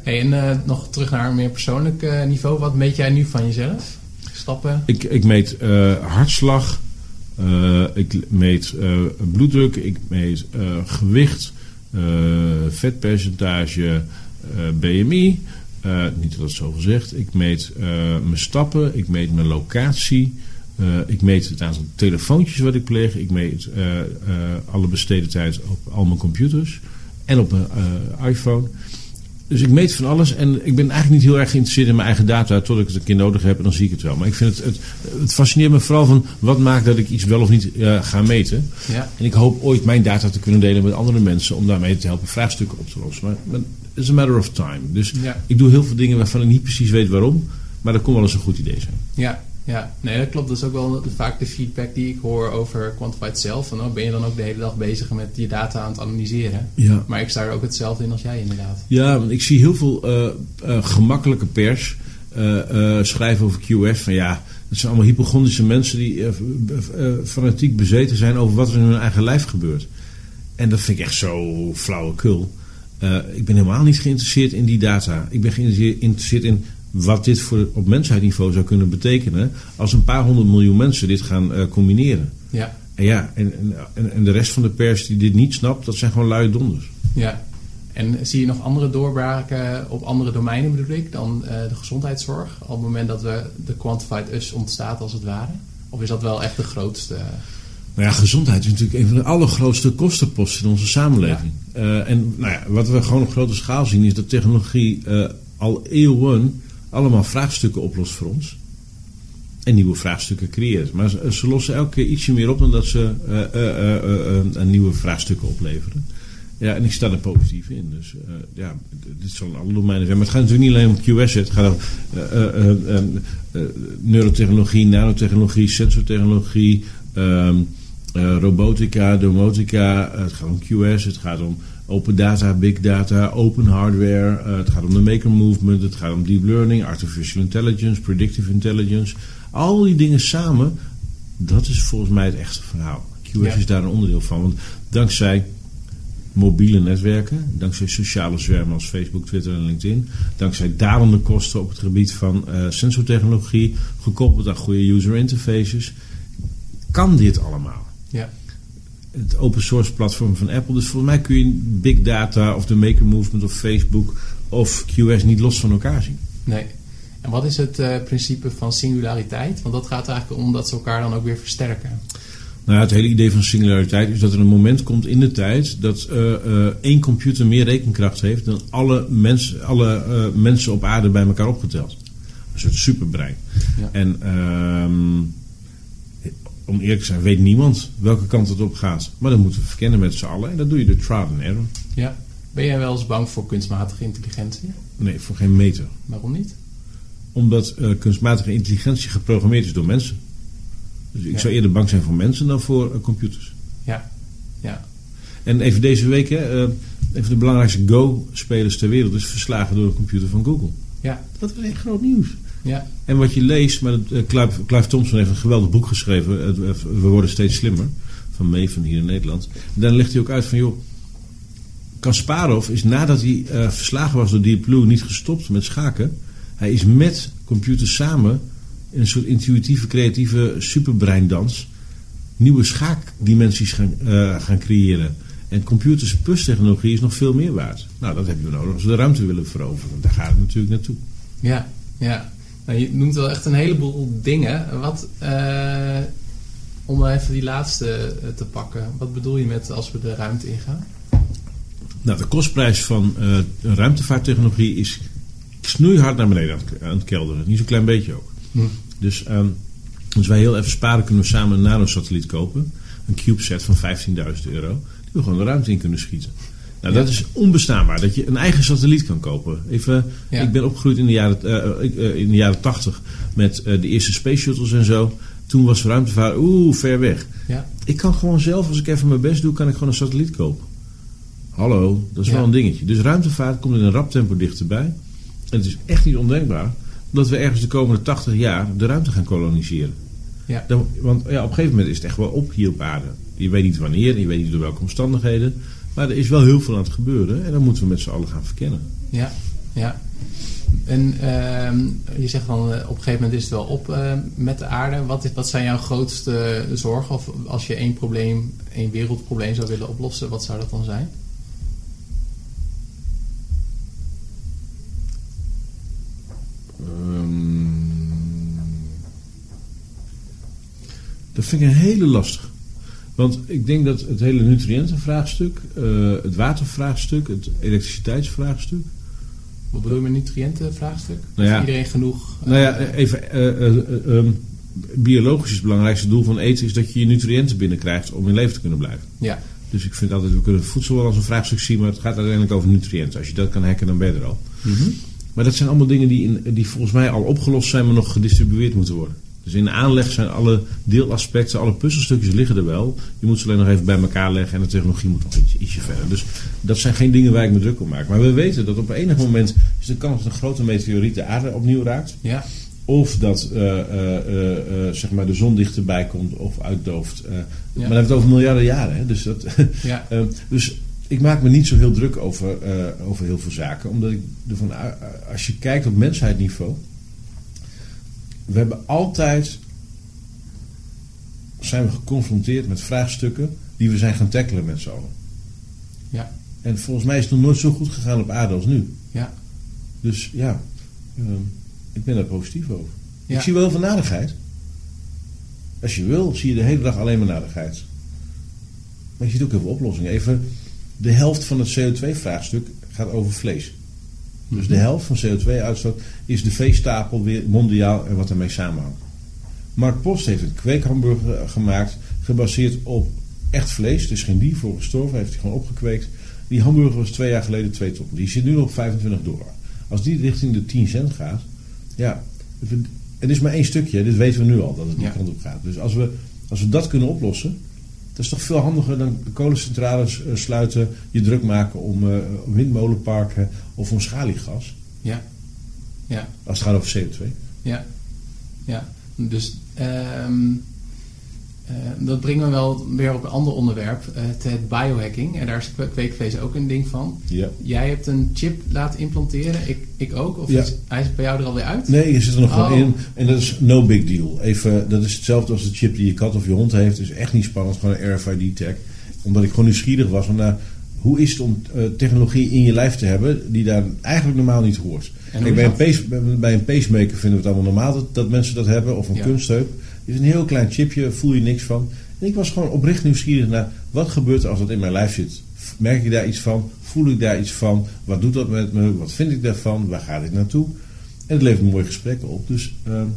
En uh, nog terug naar een meer persoonlijk uh, niveau. Wat meet jij nu van jezelf? Stappen? Ik, ik meet uh, hartslag... Ik meet bloeddruk, ik meet gewicht, vetpercentage, BMI. niet dat het zo gezegd. Ik meet mijn stappen, ik meet mijn locatie. ik meet het aantal telefoontjes wat ik pleeg. Ik meet alle besteden tijd op al mijn computers en op mijn iPhone. Dus ik meet van alles en ik ben eigenlijk niet heel erg geïnteresseerd in mijn eigen data tot ik het een keer nodig heb en dan zie ik het wel. Maar ik vind het, het, het fascineert me vooral van wat maakt dat ik iets wel of niet uh, ga meten. Ja. En ik hoop ooit mijn data te kunnen delen met andere mensen om daarmee te helpen vraagstukken op te lossen. Maar it's a matter of time. Dus ja. ik doe heel veel dingen waarvan ik niet precies weet waarom, maar dat kon wel eens een goed idee zijn. Ja, ja, nee, dat klopt. Dat is ook wel vaak de feedback die ik hoor over Quantified zelf. Van, oh, ben je dan ook de hele dag bezig met je data aan het analyseren? Ja. Maar ik sta er ook hetzelfde in als jij inderdaad. Ja, want ik zie heel veel uh, uh, gemakkelijke pers uh, schrijven over QF. Van ja, dat zijn allemaal hypochondrische mensen die fanatiek bezeten zijn over wat er in hun eigen lijf gebeurt. En dat vind ik echt zo flauwekul. ik ben helemaal niet geïnteresseerd in die data. Ik ben geïnteresseerd in wat dit voor, op mensheidniveau zou kunnen betekenen als een paar honderd miljoen mensen dit gaan uh, combineren. Ja. En ja, en, en, en de rest van de pers die dit niet snapt, dat zijn gewoon luie donders. Ja. En zie je nog andere doorbraken op andere domeinen bedoel ik dan uh, de gezondheidszorg? Op het moment dat we de quantified us ontstaat als het ware? Of is dat wel echt de grootste? Nou ja, gezondheid is natuurlijk een van de allergrootste kostenposten in onze samenleving. Ja. Uh, en nou ja, wat we gewoon op grote schaal zien is dat technologie al eeuwen allemaal vraagstukken oplost voor ons. En nieuwe vraagstukken creëert. Maar ze, lossen elke keer ietsje meer op dan dat ze uh, uh, nieuwe vraagstukken opleveren. Ja, en ik sta er positief in. Dus ja, dit zal alle domeinen zijn. Maar het gaat natuurlijk niet alleen om QS. Het gaat om neurotechnologie, nanotechnologie, sensortechnologie, ehm, robotica, domotica. het gaat om QS, het gaat om Open data, big data, open hardware. Uh, het gaat om de maker movement, het gaat om deep learning, artificial intelligence, predictive intelligence. Al die dingen samen, dat is volgens mij het echte verhaal. QS is daar een onderdeel van. Want dankzij mobiele netwerken, dankzij sociale zwermen als Facebook, Twitter en LinkedIn, dankzij dalende kosten op het gebied van uh, sensortechnologie, gekoppeld aan goede user interfaces, kan dit allemaal. Ja het open source platform van Apple. Dus volgens mij kun je big data of de maker movement of Facebook of QS niet los van elkaar zien. Nee. En wat is het uh, principe van singulariteit? Want dat gaat eigenlijk om dat ze elkaar dan ook weer versterken. Nou, het hele idee van singulariteit is dat er een moment komt in de tijd dat uh, uh, één computer meer rekenkracht heeft dan alle, mens, alle mensen op aarde bij elkaar opgeteld. Een soort superbrein. Ja. En ehm, om eerlijk te zijn, weet niemand welke kant het op gaat. Maar dan moeten we verkennen met z'n allen. En dat doe je door trial and error. Ja. Ben jij wel eens bang voor kunstmatige intelligentie? Nee, voor geen meter. Waarom niet? Omdat uh, kunstmatige intelligentie geprogrammeerd is door mensen. Dus ik zou eerder bang zijn voor mensen dan voor uh, computers. Ja, ja. En even deze week, hè, uh, een van de belangrijkste Go-spelers ter wereld is verslagen door de computer van Google. Ja. Dat was echt groot nieuws. Ja. En wat je leest, maar uh, Clive, Clive, Thompson heeft een geweldig boek geschreven, We worden steeds slimmer, van Maven hier in Nederland. En daar legt hij ook uit van, joh, Kasparov is nadat hij uh, verslagen was door Deep Blue niet gestopt met schaken. Hij is met computers samen in een soort intuïtieve, creatieve superbreindans nieuwe schaakdimensies gaan, uh, gaan creëren. En computers plus technologie is nog veel meer waard. Nou, dat hebben we nodig als we de ruimte willen veroveren. Daar gaat het natuurlijk naartoe. Ja, ja. Nou, je noemt wel echt een heleboel dingen. Wat, uh, om even die laatste te pakken. Wat bedoel je met als we de ruimte ingaan? Nou, de kostprijs van uh, ruimtevaarttechnologie is snoeihard naar beneden aan het, aan het kelderen. Niet zo'n klein beetje ook. Hm. Dus um, als wij heel even sparen, kunnen we samen een nanosatelliet kopen. Een CubeSat van 15.000 euro. Die we gewoon de ruimte in kunnen schieten. Nou, Ja. dat is onbestaanbaar. Dat je een eigen satelliet kan kopen. Even, Ja. Ik ben opgegroeid in de jaren, eh, ik, eh, in de jaren 80 met eh, de eerste space shuttles en zo. Toen was ruimtevaart, oeh, ver weg. Ja, Ik kan gewoon zelf, als ik even mijn best doe, kan ik gewoon een satelliet kopen. Hallo, dat is wel een dingetje. Dus ruimtevaart komt in een rap tempo dichterbij. En het is echt niet ondenkbaar dat we ergens de komende 80 jaar de ruimte gaan koloniseren. Ja. Dan- want ja, op een gegeven moment is het echt wel op hier op aarde. Je weet niet wanneer, je weet niet door welke omstandigheden. Maar er is wel heel veel aan het gebeuren en dat moeten we met z'n allen gaan verkennen. ja, ja. En ehm, je zegt van eh, op een gegeven moment is het wel op eh, met de aarde. Wat, is, wat zijn jouw grootste zorgen? Of als je één probleem, één wereldprobleem zou willen oplossen, wat zou dat dan zijn? Ehm, dat vind ik een hele lastig. Want ik denk dat het hele nutriëntenvraagstuk, eh, het watervraagstuk, het elektriciteitsvraagstuk. Wat bedoel je met nutriëntenvraagstuk? Nou ja. Heeft iedereen genoeg? Nou ja, even. eh, eh, ehm, biologisch is het belangrijkste doel van eten is dat je je nutriënten binnenkrijgt om in leven te kunnen blijven. ja, Dus ik vind altijd, we kunnen voedsel wel als een vraagstuk zien, maar het gaat uiteindelijk over nutriënten. Als je dat kan hacken, dan ben je er al. Mhm. Maar dat zijn allemaal dingen die, in, die volgens mij al opgelost zijn, maar nog gedistribueerd moeten worden. Dus in de aanleg zijn alle deelaspecten, alle puzzelstukjes liggen er wel. Je moet ze alleen nog even bij elkaar leggen en de technologie moet nog iets, ietsje verder. Dus dat zijn geen dingen waar ik me druk om maak. Maar we weten dat op enig moment is de kans dat een grote meteoriet de aarde opnieuw raakt. ja, Of dat eh, eh, eh, zeg maar de zon dichterbij komt of uitdooft. Maar dan hebben we het over miljarden jaren. Hè? Dus, dat, ja, dus ik maak me niet zo heel druk over, over heel veel zaken. Omdat ik ervan, als je kijkt op mensheidniveau. We hebben altijd zijn we geconfronteerd met vraagstukken die we zijn gaan tackelen met z'n allen. ja, En volgens mij is het nog nooit zo goed gegaan op aarde als nu. ja. Dus ja, ehm, ik ben daar positief over. Ja. Ik zie wel heel veel nadigheid. Als je wil, zie je de hele dag alleen maar nadigheid. Maar je ziet ook heel veel oplossingen. Even, de helft van het CO2-vraagstuk gaat over vlees. Dus de helft van CO2-uitstoot is de veestapel weer mondiaal en wat ermee samenhangt. Mark Post heeft een kweekhamburger gemaakt, gebaseerd op echt vlees. Is geen dier voor gestorven, heeft hij gewoon opgekweekt. Die hamburger was twee jaar geleden 2 ton. Die zit nu nog op 25 dollar. Als die richting de 10 cent gaat, ja, het- het is maar één stukje. Dit weten we nu al, dat het die Ja. kant op gaat. Dus als we, als we dat kunnen oplossen, dat is toch veel handiger dan de kolencentrales eh, sluiten, je druk maken om eh, windmolenparken of om schaliegas. ja, ja. Als het gaat over CO2. Ja, ja. Dus ehm, eh, dat brengt me wel weer op een ander onderwerp, eh, het, het biohacking. En daar is kwe- kweekvlees ook een ding van. Ja. Jij hebt een chip laten implanteren, ik, ik ook. Of Ja. is, hij is bij jou er alweer uit? Nee, je zit er nog Oh. gewoon in. En dat is no big deal. Even, dat is hetzelfde als de chip die je kat of je hond heeft. is echt niet spannend. Gewoon een RFID-tag. Omdat ik gewoon nieuwsgierig was. Van, nou, hoe is het om eh, technologie in je lijf te hebben die daar eigenlijk normaal niet hoort? En Kijk, bij, een pace, bij- bij een pacemaker vinden we het allemaal normaal dat, dat mensen dat hebben. Of een Ja. kunstheup. Is een heel klein chipje, voel je niks van. En ik was gewoon oprecht nieuwsgierig naar wat gebeurt er als dat in mijn lijf zit. Merk ik daar iets van? Voel ik daar iets van? Wat doet dat met me? Wat vind ik daarvan? Waar gaat dit naartoe? En het levert mooie gesprekken op. Dus ehm,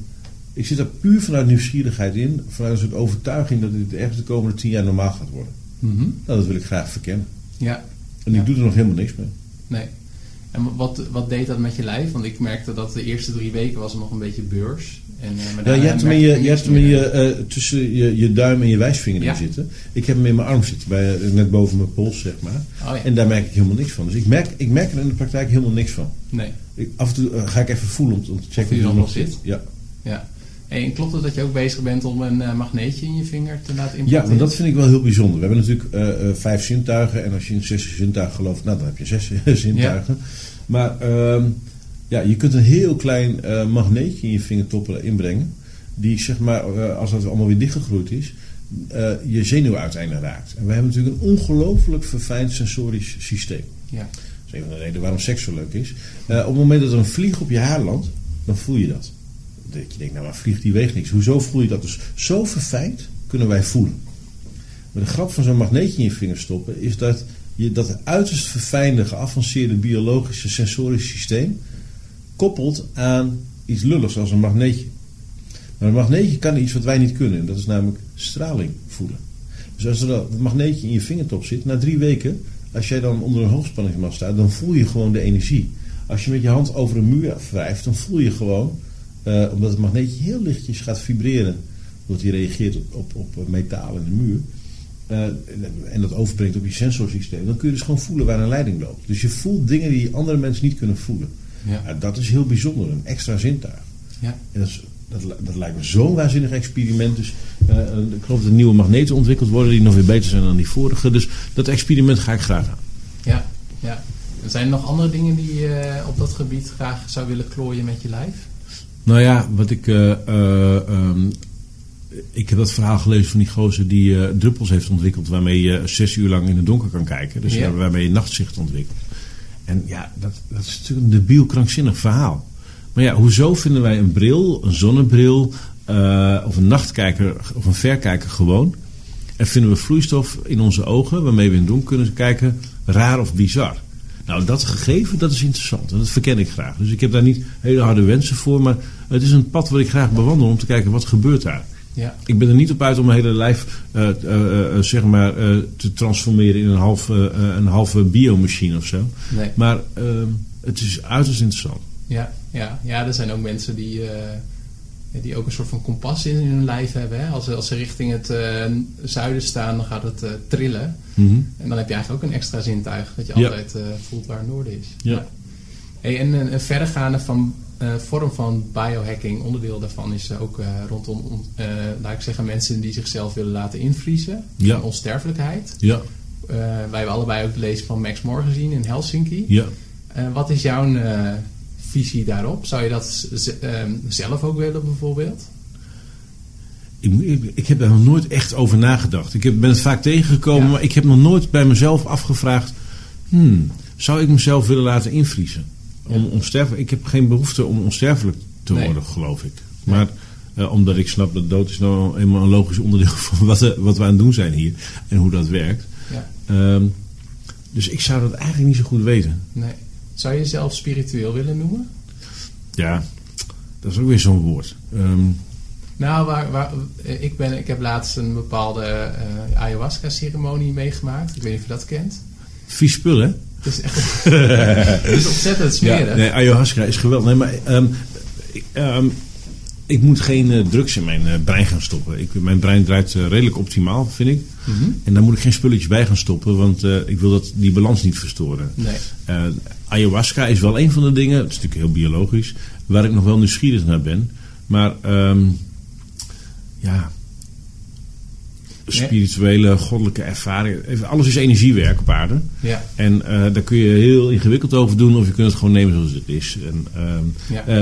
ik zit er puur vanuit nieuwsgierigheid in. Vanuit een soort overtuiging dat dit ergens de komende tien jaar normaal gaat worden. Mhm. Nou, dat wil ik graag verkennen. Ja, En ik doe er nog helemaal niks mee. Nee. En wat, wat deed dat met je lijf? Want ik merkte dat de eerste drie weken was er nog een beetje beurs. En, uh, ja, je hebt hem, in je, je, hebt hem je, uh, tussen je, je duim en je wijsvinger ja. zitten. Ik heb hem in mijn arm zitten, bij, net boven mijn pols, zeg maar. Oh, ja. En daar merk ik helemaal niks van. Dus ik merk, ik merk er in de praktijk helemaal niks van. Nee. Ik, af en toe uh, ga ik even voelen om, te checken of hij er nog zit. Ja. ja. En klopt het dat je ook bezig bent om een magneetje in je vinger te laten implanteren? Ja, maar dat vind ik wel heel bijzonder. We hebben natuurlijk vijf zintuigen. En als je in zes zintuigen gelooft, nou dan heb je zes zintuigen. Maar ehm, ja, je kunt een heel klein magneetje in je vingertoppen inbrengen. Die zeg maar, als dat allemaal weer dichtgegroeid is, je zenuwuiteinden raakt. En we hebben natuurlijk een ongelooflijk verfijnd sensorisch systeem. Ja. Dat is een van de redenen waarom seks zo leuk is. op het moment dat er een vlieg op je haar landt, dan voel je dat dat je denkt, nou maar vliegt die weegt niks. Hoezo voel je dat? Dus zo verfijnd kunnen wij voelen. Maar de grap van zo'n magneetje in je vinger stoppen is dat je dat uiterst verfijnde, geavanceerde biologische sensorische systeem koppelt aan iets lulligs als een magneetje. Maar een magneetje kan iets wat wij niet kunnen. En dat is namelijk straling voelen. Dus als er dat magneetje in je vingertop zit, na drie weken, als jij dan onder een hoogspanningsmast staat, dan voel je gewoon de energie. Als je met je hand over een muur wrijft, dan voel je gewoon uh, omdat het magneetje heel lichtjes gaat vibreren. Omdat hij reageert op, op, op metaal in de muur. Uh, en dat overbrengt op je sensorsysteem. Dan kun je dus gewoon voelen waar een leiding loopt. Dus je voelt dingen die andere mensen niet kunnen voelen. Ja. Uh, dat is heel bijzonder. Een extra zintuig. Ja. En dat, is, dat, dat, lijkt me zo'n waanzinnig experiment. Dus ik geloof dat er nieuwe magneten ontwikkeld worden die nog weer beter zijn dan die vorige. Dus dat experiment ga ik graag aan. Ja, ja. Zijn er nog andere dingen die je op dat gebied graag zou willen klooien met je lijf? Nou ja, wat ik. Uh, uh, um, ik heb dat verhaal gelezen van die gozer die uh, druppels heeft ontwikkeld. waarmee je zes uur lang in het donker kan kijken. Dus ja. waarmee je nachtzicht ontwikkelt. En ja, dat, dat is natuurlijk een debiel, krankzinnig verhaal. Maar ja, hoezo vinden wij een bril, een zonnebril. of een nachtkijker of een verkijker gewoon. En vinden we vloeistof in onze ogen. waarmee we in het kunnen kijken. raar of bizar. Nou, dat gegeven, dat is interessant. En dat verken ik graag. Dus ik heb daar niet hele harde wensen voor. Maar het is een pad wat ik graag bewandel om te kijken wat gebeurt daar. Ja. Ik ben er niet op uit om mijn hele lijf uh, uh, zeg maar, te transformeren in een, half, een halve biomachine of zo. Nee. Maar ehm, het is uiterst interessant. Ja, ja, ja, er zijn ook mensen die die ook een soort van kompas in, hun lijf hebben. Hè? Als, als ze richting het zuiden staan, dan gaat het trillen. Mm -hmm. En dan heb je eigenlijk ook een extra zintuig. Dat je ja. altijd voelt waar het noorden is. Ja. Hey, en een verdergaande van, vorm van biohacking, onderdeel daarvan is ook rondom, laat ik zeggen, mensen die zichzelf willen laten invriezen. Ja. Onsterfelijkheid. Ja. wij hebben allebei ook de lezing van Max Moore gezien in Helsinki. Ja. wat is jouw visie daarop? Zou je dat um, zelf ook willen bijvoorbeeld? Ik, ik, ik, heb daar nog nooit echt over nagedacht. Ik heb, ben het vaak tegengekomen, ja. maar ik heb nog nooit bij mezelf afgevraagd... Hmm, zou ik mezelf willen laten invriezen? Om onsterfelijk, ik heb geen behoefte om onsterfelijk te worden, geloof ik. Maar uh, omdat ik snap dat dood is nou eenmaal een logisch onderdeel van wat, uh, wat we aan het doen zijn hier. En hoe dat werkt. Ja. Um, dus ik zou dat eigenlijk niet zo goed weten. Nee. Zou je jezelf spiritueel willen noemen? Ja, dat is ook weer zo'n woord. Um, nou, waar, waar, ik, ben, ik heb laatst een bepaalde uh, ayahuasca-ceremonie meegemaakt. Ik weet niet of je dat kent. Vies spul, hè? Het is echt het is ontzettend smerig. Ja, nee, ayahuasca is geweldig. Nee, maar um, um, ik moet geen uh, drugs in mijn uh, brein gaan stoppen. Ik, mijn brein draait uh, redelijk optimaal, vind ik. Mm -hmm. En daar moet ik geen spulletjes bij gaan stoppen, want ik wil dat, die balans niet verstoren. Nee. ayahuasca is wel een van de dingen, het is natuurlijk heel biologisch, waar ik nog wel nieuwsgierig naar ben. Maar um, ja, spirituele, goddelijke ervaring. Alles is energiewerk op aarde. Ja. En uh, daar kun je heel ingewikkeld over doen, of je kunt het gewoon nemen zoals het is. En, uh, ja. uh,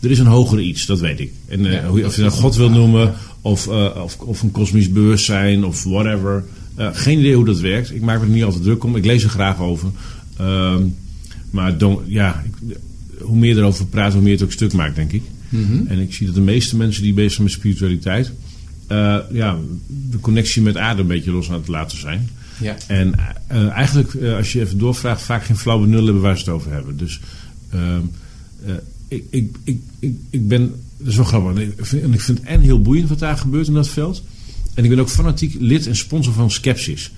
er is een hoger iets, dat weet ik. En ja, hoe, of je dat God wil noemen, of, of, of, een kosmisch bewustzijn, of whatever. geen idee hoe dat werkt. Ik maak me er niet altijd druk om. Ik lees er graag over. Ehm, maar ja, ik, hoe meer erover praat, hoe meer het ook stuk maakt, denk ik. Mm -hmm. En ik zie dat de meeste mensen die bezig zijn met spiritualiteit uh, ja, de connectie met aarde een beetje los aan het laten zijn. Ja. En uh, eigenlijk, uh, als je even doorvraagt, vaak geen flauw benul hebben waar ze het over hebben. Dus ik, ik, ik, ik, ik ben, dat is wel grappig, en ik, vind, en ik vind het en heel boeiend wat daar gebeurt in dat veld. En ik ben ook fanatiek lid en sponsor van Skepsis.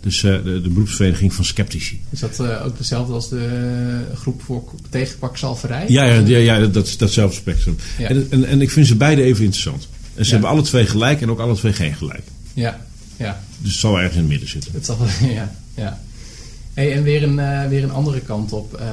Dus de, de, beroepsvereniging van sceptici. Is dat ook dezelfde als de groep voor tegenkwakzalverij? Ja, ja, ja, ja dat, datzelfde spectrum. En, en, en, ik vind ze beide even interessant. En ze hebben alle twee gelijk en ook alle twee geen gelijk. Ja, ja. Dus het zal ergens in het midden zitten. Het zal, ja, ja. Hey, en weer een, uh, weer een andere kant op. Uh,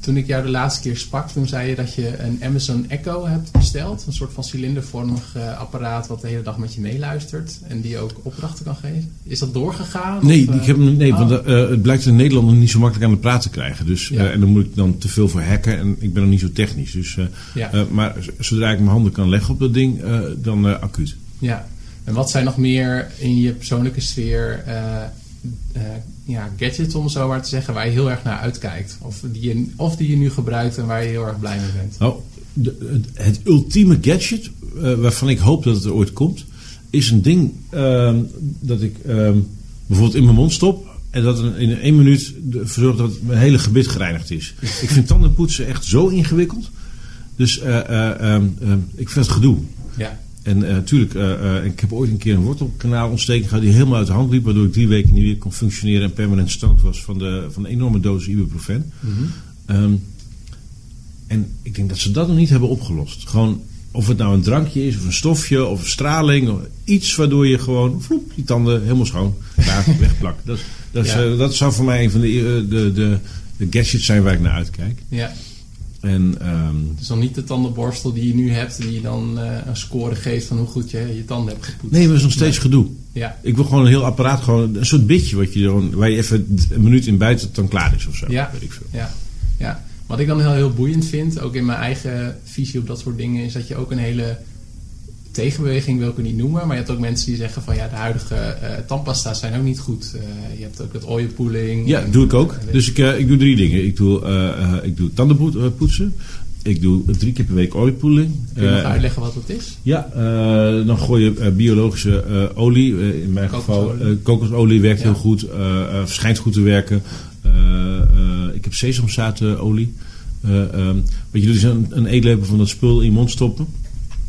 toen ik jou de laatste keer sprak, toen zei je dat je een Amazon Echo hebt besteld. Een soort van cilindervormig uh, apparaat wat de hele dag met je meeluistert. En die ook opdrachten kan geven. Is dat doorgegaan? Nee, of, ik heb, nee oh. want het blijkt in Nederland nog niet zo makkelijk aan de praat te krijgen. Dus, ja. en dan moet ik dan te veel voor hacken. En ik ben nog niet zo technisch. Dus, ja. maar zodra ik mijn handen kan leggen op dat ding, dan acuut. Ja, en wat zijn nog meer in je persoonlijke sfeer uh, ja, gadgets, om zo maar te zeggen, waar je heel erg naar uitkijkt? Of die je, of die je nu gebruikt en waar je heel erg blij mee bent? Nou, de, het, ultieme gadget, uh, waarvan ik hoop dat het er ooit komt, is een ding uh, dat ik ehm, bijvoorbeeld in mijn mond stop. En dat in één minuut verzorgt dat mijn hele gebit gereinigd is. ik vind tandenpoetsen echt zo ingewikkeld. Dus ehm, ik vind het gedoe. Ja. En natuurlijk, uh, uh, ik heb ooit een keer een wortelkanaalontsteking gehad die helemaal uit de hand liep, waardoor ik drie weken niet weer kon functioneren en permanent stand was van de, van de enorme dosis ibuprofen. Mm um, en ik denk dat ze dat nog niet hebben opgelost. Gewoon, of het nou een drankje is, of een stofje, of een straling, of iets waardoor je gewoon, vloep, je tanden helemaal schoon, daar wegplakt. Dat, dat, ja. uh, dat zou voor mij een van de, de, de, de gadgets zijn waar ik naar uitkijk. Ja. En, um, het is dan niet de tandenborstel die je nu hebt, die je dan uh, een score geeft van hoe goed je je tanden hebt gepoetst. Nee, maar is nog steeds nee. gedoe. Ja. Ik wil gewoon een heel apparaat, gewoon een soort bitje wat je dan, waar je even een minuut in buiten het dan klaar is of zo. Ja. Weet ik veel. Ja. ja. Wat ik dan heel, heel boeiend vind, ook in mijn eigen visie op dat soort dingen, is dat je ook een hele tegenbeweging wil ik het niet noemen. Maar je hebt ook mensen die zeggen van ja, de huidige uh, tandpasta's zijn ook niet goed. Uh, je hebt ook het oil pooling. Ja, doe ik ook. dus ik, uh, ik doe drie dingen. Ik doe, ik doe tandenpoetsen. Ik doe drie keer per week pooling. Kun je nog uitleggen wat dat is? Ja, dan gooi je biologische olie. in mijn geval kokosolie werkt ja. heel goed. verschijnt goed te werken. ik heb sesamzaadolie. Um, wat je doet is een, een eetlepel van dat spul in je mond stoppen.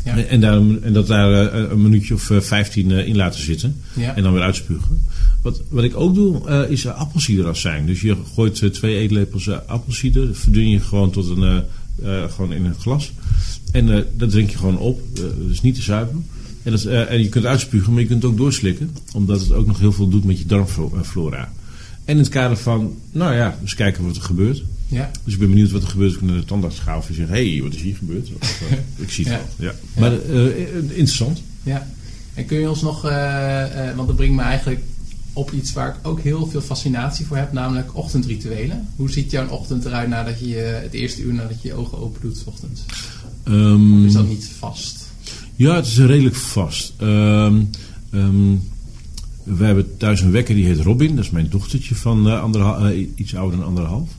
Ja. En, daar, en dat daar uh, een minuutje of uh, 15 uh, in laten zitten. Ja. En dan weer uitspugen. Wat, wat ik ook doe, uh, is appelsiederazijn. Dus je gooit twee eetlepels appelsieder. Verdun je gewoon, tot een, gewoon in een glas. En dat drink je gewoon op. dus niet te zuipen. En, dat, en je kunt uitspugen, maar je kunt het ook doorslikken. Omdat het ook nog heel veel doet met je darmflora. En in het kader van, nou ja, eens kijken wat er gebeurt. Ja. Dus ik ben benieuwd wat er gebeurt als ik naar de tandarts ga. Of je zegt, hé, hey, wat is hier gebeurd? Of, uh, ik zie het ja. wel. Ja. ja. Maar uh, interessant. Ja. En kun je ons nog, uh, want dat brengt me eigenlijk op iets waar ik ook heel veel fascinatie voor heb, namelijk ochtendrituelen. Hoe ziet jouw ochtend eruit nadat je het eerste uur nadat je je ogen open doet, s ochtends? Um, of is dat niet vast? Ja, het is redelijk vast. Um, um, we hebben thuis een wekker die heet Robin. Dat is mijn dochtertje van uh, iets ouder dan anderhalf.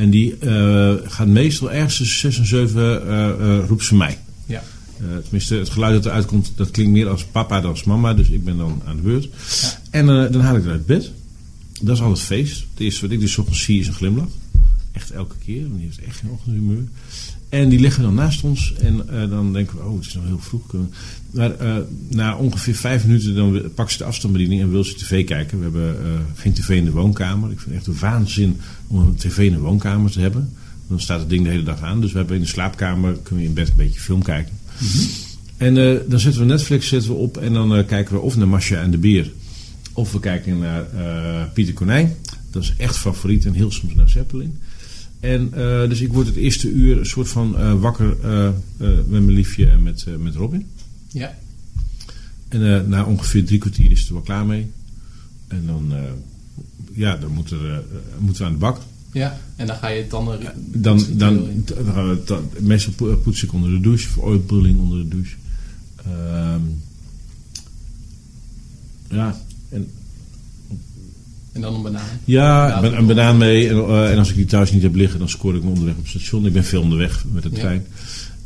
En die uh, gaat meestal ergens tussen 6 en 7 uh, roept ze mij. Ja. tenminste, het geluid dat eruit komt, dat klinkt meer als papa dan als mama. Dus ik ben dan aan de beurt. Ja. En dan haal ik haar uit bed. Dat is al het feest. Het eerste wat ik dus ochtends zie is een glimlach. Echt elke keer. Want die heeft echt geen ochtendhumeur. En die liggen dan naast ons. En uh, dan denken we, oh, het is nog heel vroeg. Maar uh, na ongeveer vijf minuten dan pakt ze de afstandsbediening en wil ze tv kijken. We hebben uh, geen tv in de woonkamer. Ik vind het echt een waanzin om een tv in de woonkamer te hebben. Dan staat het ding de hele dag aan. Dus we hebben in de slaapkamer, kunnen we in bed een beetje film kijken. Mm -hmm. En dan zetten we Netflix zetten we op en dan kijken we of naar Masha en de Beer. Of we kijken naar Pieter Konijn. Dat is echt favoriet en heel soms naar Zeppelin. En uh, dus ik word het eerste uur een soort van uh, wakker uh, met mijn liefje en met, met Robin. Ja. En na ongeveer drie kwartier is het er wel klaar mee. En dan, ja, dan moet er, moeten we aan de bak. Ja, en dan ga je het dan... Dan, dan, dan, gaan we dan, meestal poets ik onder de douche, of oilpulling onder de douche. Ehm, ja, en en dan een banaan. Ja, een, een banaan mee. En, uh, en, als ik die thuis niet heb liggen, dan scoor ik me onderweg op het station. Ik ben veel onderweg met de trein. Ja.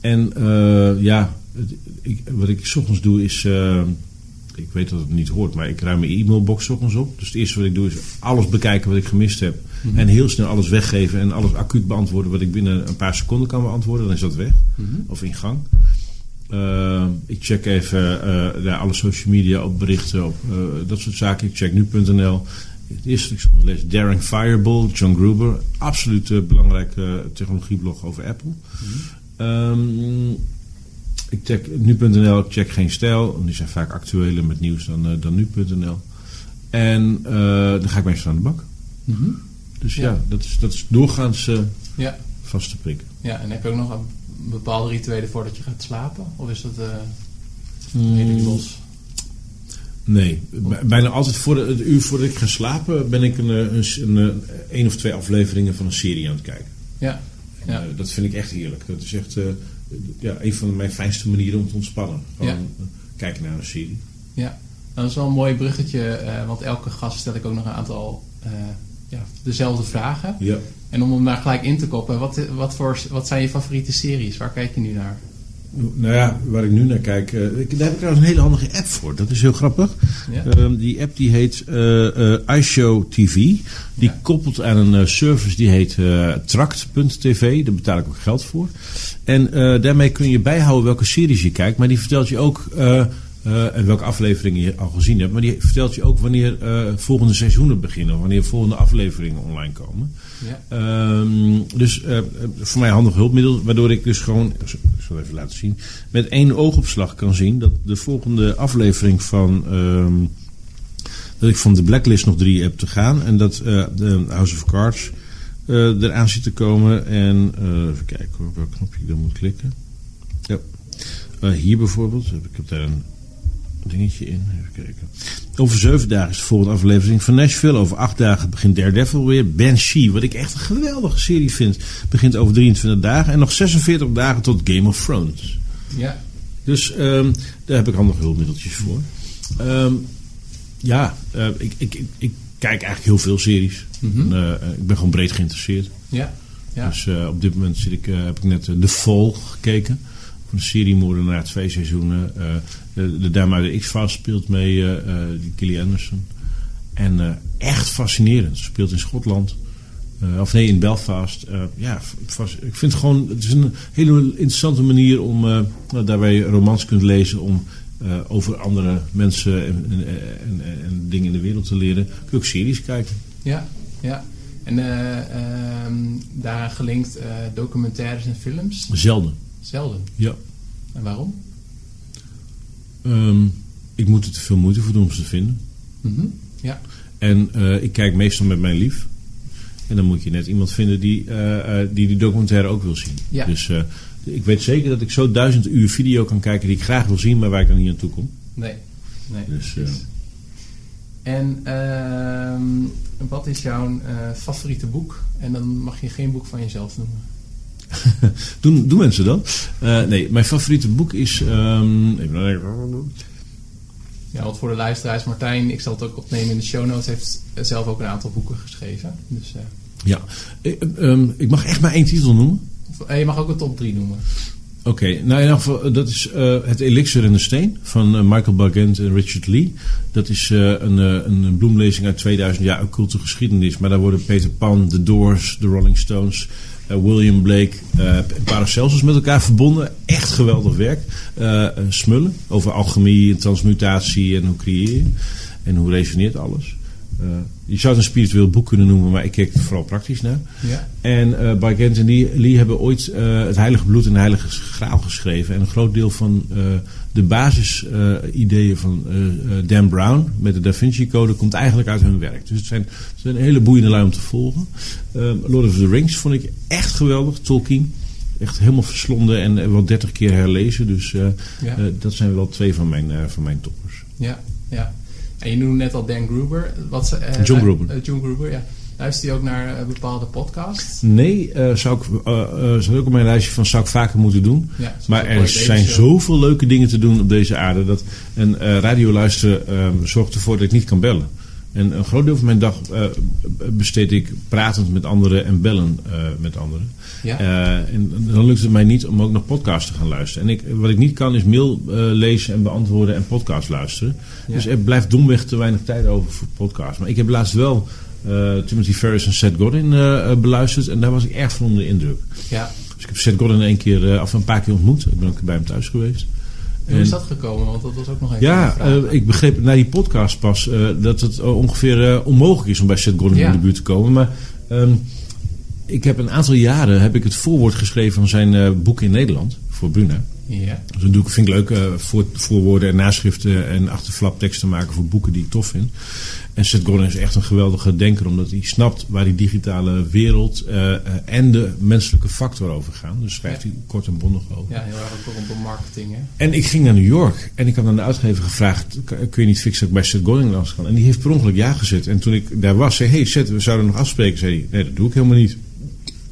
En uh, ja, het, ik, wat ik s ochtends doe is... Uh, ik weet dat het niet hoort, maar ik ruim mijn e-mailbox ochtends op. Dus het eerste wat ik doe is alles bekijken wat ik gemist heb. Mm -hmm. En heel snel alles weggeven en alles acuut beantwoorden wat ik binnen een paar seconden kan beantwoorden. Dan is dat weg. Mm -hmm. Of in gang. Uh, ik check even uh, ja, alle social media op berichten, op uh, dat soort zaken. Ik check nu.nl. het eerste lees, Daring Fireball, John Gruber. Absoluut uh, belangrijke technologieblog over Apple. Ehm, ik check nu.nl, ik check geen stijl. Die zijn vaak actueler met nieuws dan, uh, dan nu.nl. En uh, dan ga ik meestal aan de bak. Mhm. Dus ja, dat, is, dat is doorgaans uh, Ja. vast te prikken. ja, en heb je ook nog een bepaalde rituelen voordat je gaat slapen? Of is dat eh Mm. redelijk los? Nee, bij- bijna altijd voor het uur voordat ik ga slapen ben ik een, eh, een, een, een, één of twee afleveringen van een serie aan het kijken. Ja. En, Ja. eh, dat vind ik echt heerlijk. Dat is echt eh, ja, een van mijn fijnste manieren om te ontspannen. Gewoon Ja. eh, kijken naar een serie. Ja, dat is wel een mooi bruggetje, eh, want elke gast stel ik ook nog een aantal eh, ja, dezelfde vragen. Ja. En om hem daar gelijk in te koppen, wat, wat, voor, wat zijn je favoriete series? Waar kijk je nu naar? Nou ja, waar ik nu naar kijk, eh, ik, daar heb ik trouwens een hele handige app voor. Dat is heel grappig. Ja? Ehm, die app die heet eh, iShow TV. Die Ja. koppelt aan een service die heet Tract.tv. Daar betaal ik ook geld voor. En daarmee kun je bijhouden welke series je kijkt. Maar die vertelt je ook eh, en welke afleveringen je al gezien hebt. Maar die vertelt je ook wanneer eh, volgende seizoenen beginnen. Wanneer volgende afleveringen online komen. Ja. Ehm, dus eh, voor mij handig hulpmiddel, waardoor ik dus gewoon, ik zal het even laten zien, met één oogopslag kan zien dat de volgende aflevering van, ehm, dat ik van de Blacklist nog drie heb te gaan en dat de House of Cards eraan zit te komen. En even kijken hoor, welk knopje ik dan moet klikken. Ja. Hier bijvoorbeeld, ik heb daar een dingetje in. Even kijken. Over zeven dagen is de volgende aflevering van Nashville. Over acht dagen begint Daredevil weer. Banshee, wat ik echt een geweldige serie vind, begint over 23 dagen. En nog 46 dagen tot Game of Thrones. Ja. Dus ehm, daar heb ik handige hulpmiddeltjes voor. Ehm, ja, eh, ik, ik, ik, ik kijk eigenlijk heel veel series. Mhm. En, eh, ik ben gewoon breed geïnteresseerd. Ja. Ja. Dus eh, op dit moment zit ik, heb ik net eh, The Fall gekeken. Van de serie Moordenaar, twee seizoenen. De, de dame uit de X-Files speelt mee, Gilly Anderson. En eh, echt fascinerend. Ze speelt in Schotland. Of nee, in Belfast. Ja, vast- ik vind het gewoon... Het is een hele interessante manier om... nou, daar waar je romans kunt lezen... om over andere mensen en, en, en, en dingen in de wereld te leren... kun je ook series kijken. Ja. ja. En eh, ehm, daaraan gelinkt documentaires en films? Zelden. Zelden. Ja. En waarom? Ehm, ik moet er te veel moeite voor doen om ze te vinden. Mhm. Ja. En eh, ik kijk meestal met mijn lief. En dan moet je net iemand vinden die eh, die, die documentaire ook wil zien. Ja. Dus ik weet zeker dat ik zo duizend uur video kan kijken die ik graag wil zien, maar waar ik dan niet aan toe kom. Nee. Nee. Dus, precies. En ehm, wat is jouw favoriete boek? En dan mag je geen boek van jezelf noemen. doen, doen mensen dat? Eh, nee, mijn favoriete boek is. nadenken. Ja, want voor de luisteraars, Martijn, ik zal het ook opnemen in de show notes, heeft zelf ook een aantal boeken geschreven. Dus eh, ja, Eh, ehm, ik mag echt maar één titel noemen. eh, je mag ook een top 3 noemen. Oké, nou in ieder geval, dat is Het Elixir en de Steen van Michael Bargent en Richard Lee. Dat is een, een bloemlezing uit 2000 jaar occulte geschiedenis. Maar daar worden Peter Pan, The Doors, The Rolling Stones, William Blake eh, en Paracelsus met elkaar verbonden. Echt geweldig werk. Eh, eh, smullen over alchemie en transmutatie en hoe creëer je. En hoe resoneert alles. Eh, je zou het een spiritueel boek kunnen noemen, maar ik kijk er vooral praktisch naar. Ja. En eh Bargent en Lee, Lee hebben ooit eh, het Heilige Bloed en de Heilige Graal geschreven. En een groot deel van eh, de basisideeën van eh, eh, Dan Brown met de Da Vinci Code komt eigenlijk uit hun werk. Dus het zijn, het zijn hele boeiende lui om te volgen. Eh, Lord of the Rings vond ik echt geweldig. Tolkien. Echt helemaal verslonden en eh, wel dertig keer herlezen. Dus Ja. dat zijn wel twee van mijn, van mijn toppers. Ja, ja. En je noemde net al Dan Gruber. Wat, John Gruber. John Gruber, ja. Luister je ook naar eh, bepaalde podcasts? Nee, eh, zou ik eh, zou ook op mijn lijstje van zou ik vaker moeten doen. Ja, Maar er zijn zoveel leuke dingen te doen op deze aarde. Dat een eh radio luisteren eh, zorgt ervoor dat ik niet kan bellen. En een groot deel van mijn dag besteed ik pratend met anderen en bellen met anderen. Ja. En dan lukt het mij niet om ook nog podcasts te gaan luisteren. En ik, wat ik niet kan is mail lezen en beantwoorden en podcast luisteren. Ja. Dus er blijft domweg te weinig tijd over voor podcasts. Maar ik heb laatst wel Timothy Ferris en Seth Godin eh, eh, beluisterd. En daar was ik echt van onder de indruk. ja. Dus ik heb Seth Godin een keer, eh, of een paar keer ontmoet. Ik ben ook bij hem thuis geweest. Hoe is dat gekomen? Want dat was ook nog even Ja, uh, ik begreep na die podcast pas uh, dat het ongeveer onmogelijk is om bij Seth Godin ja. in de buurt te komen. Maar um, ik heb een aantal jaren heb ik het voorwoord geschreven van zijn boek in Nederland voor Bruna. Ja. Dus dat doe ik, vind ik leuk, voor, voorwoorden en naschriften en achterflapteksten maken voor boeken die ik tof vind. En Seth Godin is echt een geweldige denker, omdat hij snapt waar die digitale wereld uh, en de menselijke factor over gaan. Dus schrijft hij kort en bondig over. Ja, heel erg ook rondom marketing. Hè? En ik ging naar New York en ik had aan de uitgever gevraagd: kun je niet fixen dat ik bij Seth Godin langs gaan? En die heeft per ongeluk ja gezet. En toen ik daar was, zei: Hey Seth, we zouden nog afspreken. Zei hij: Nee, dat doe ik helemaal niet.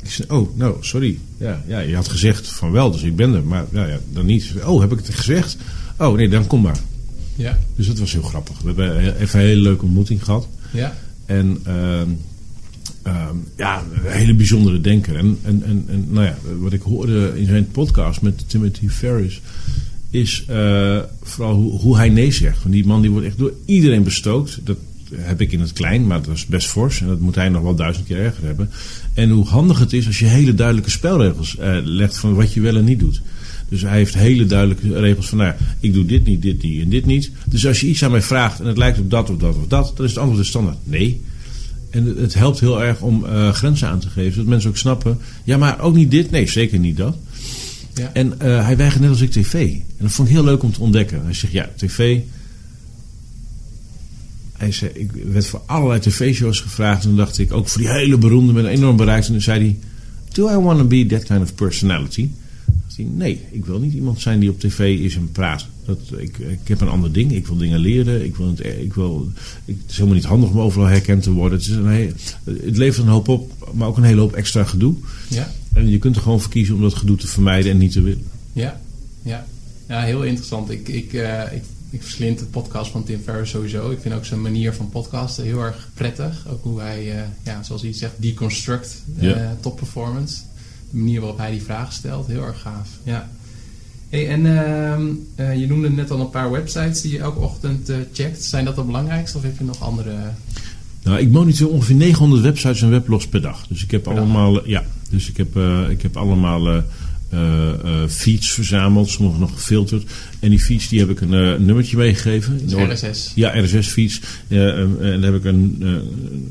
Ik zei, oh, nou, sorry. Ja, ja, je had gezegd van wel, dus ik ben er. Maar ja, ja, dan niet. Oh, heb ik het gezegd? Oh, nee, dan kom maar. Ja. Dus dat was heel grappig. We hebben even een hele leuke ontmoeting gehad. Ja. En uh, uh, ja, een hele bijzondere denker. En, en, en, en nou ja, wat ik hoorde in zijn podcast met Timothy Ferris... is uh, vooral hoe, hoe, hij nee zegt. Want die man die wordt echt door iedereen bestookt. Dat heb ik in het klein, maar dat is best fors. En dat moet hij nog wel duizend keer erger hebben. En hoe handig het is als je hele duidelijke spelregels uh, legt van wat je wel en niet doet. Dus hij heeft hele duidelijke regels van, nou, ik doe dit niet, dit niet en dit niet. Dus als je iets aan mij vraagt en het lijkt op dat of dat of dat, dan is het antwoord de standaard nee. En het helpt heel erg om uh, grenzen aan te geven, zodat mensen ook snappen, ja, maar ook niet dit, nee, zeker niet dat. Ja. En uh, hij weigert net als ik tv. En dat vond ik heel leuk om te ontdekken. Hij zegt, ja, tv, hij zei, ik werd voor allerlei tv-shows gevraagd. En dan dacht ik, ook voor die hele beroemde met een enorm bereik. En dan zei hij, do I want to be that kind of personality? Nee, ik wil niet iemand zijn die op tv is en praat. Dat, ik, ik heb een ander ding. Ik wil dingen leren. Ik wil het, ik wil, ik, het is helemaal niet handig om overal herkend te worden. Het, is een het levert een hoop op, maar ook een hele hoop extra gedoe. Ja. En je kunt er gewoon voor kiezen om dat gedoe te vermijden en niet te willen. Ja, ja. ja heel interessant. Ik, ik, uh, ik ik verslind de podcast van Tim Ferriss sowieso. Ik vind ook zijn manier van podcasten heel erg prettig. Ook hoe hij, uh, ja, zoals hij zegt, deconstruct uh, top performance. Manier waarop hij die vragen stelt, heel erg gaaf. Ja. Hey, en uh, je noemde net al een paar websites die je elke ochtend checkt. Zijn dat de belangrijkste of heb je nog andere? Nou, ik monitor ongeveer 900 websites en weblogs per dag. Dus ik heb allemaal, ja, dus ik heb, ik heb allemaal uh, uh, feeds verzameld, sommige nog gefilterd. En die feeds die heb ik een uh, nummertje meegegeven. RSS? Ja, RSS-feeds. en daar heb ik een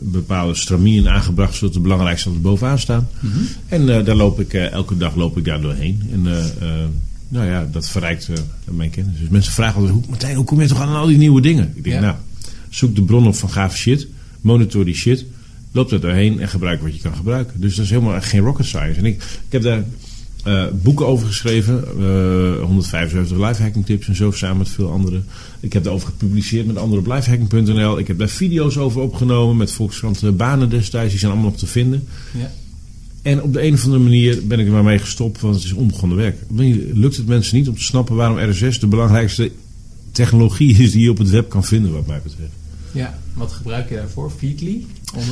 bepaalde stramien in aangebracht, zodat de belangrijkste er bovenaan staan. Mm -hmm. En daar loop ik, elke dag loop ik daar doorheen. En nou ja, dat verrijkt mijn kennis. Dus mensen vragen altijd, hoe, Martijn, hoe kom je toch aan al die nieuwe dingen? Ik denk, ja. nou, zoek de bron op van gave shit, monitor die shit, loop er doorheen en gebruik wat je kan gebruiken. Dus dat is helemaal geen rocket science. En ik, ik heb daar uh, boeken over geschreven. Uh, 175 lifehacking tips en zo samen met veel anderen. Ik heb daarover gepubliceerd met anderen op lifehacking.nl. Ik heb daar video's over opgenomen met Volkskrant Banen destijds. Die zijn allemaal nog te vinden. Ja. En op de een of andere manier ben ik er maar mee gestopt, want het is onbegonnen werk. Lukt het mensen niet om te snappen waarom RSS de belangrijkste technologie is die je op het web kan vinden, wat mij betreft. Ja, wat gebruik je daarvoor? Feedly?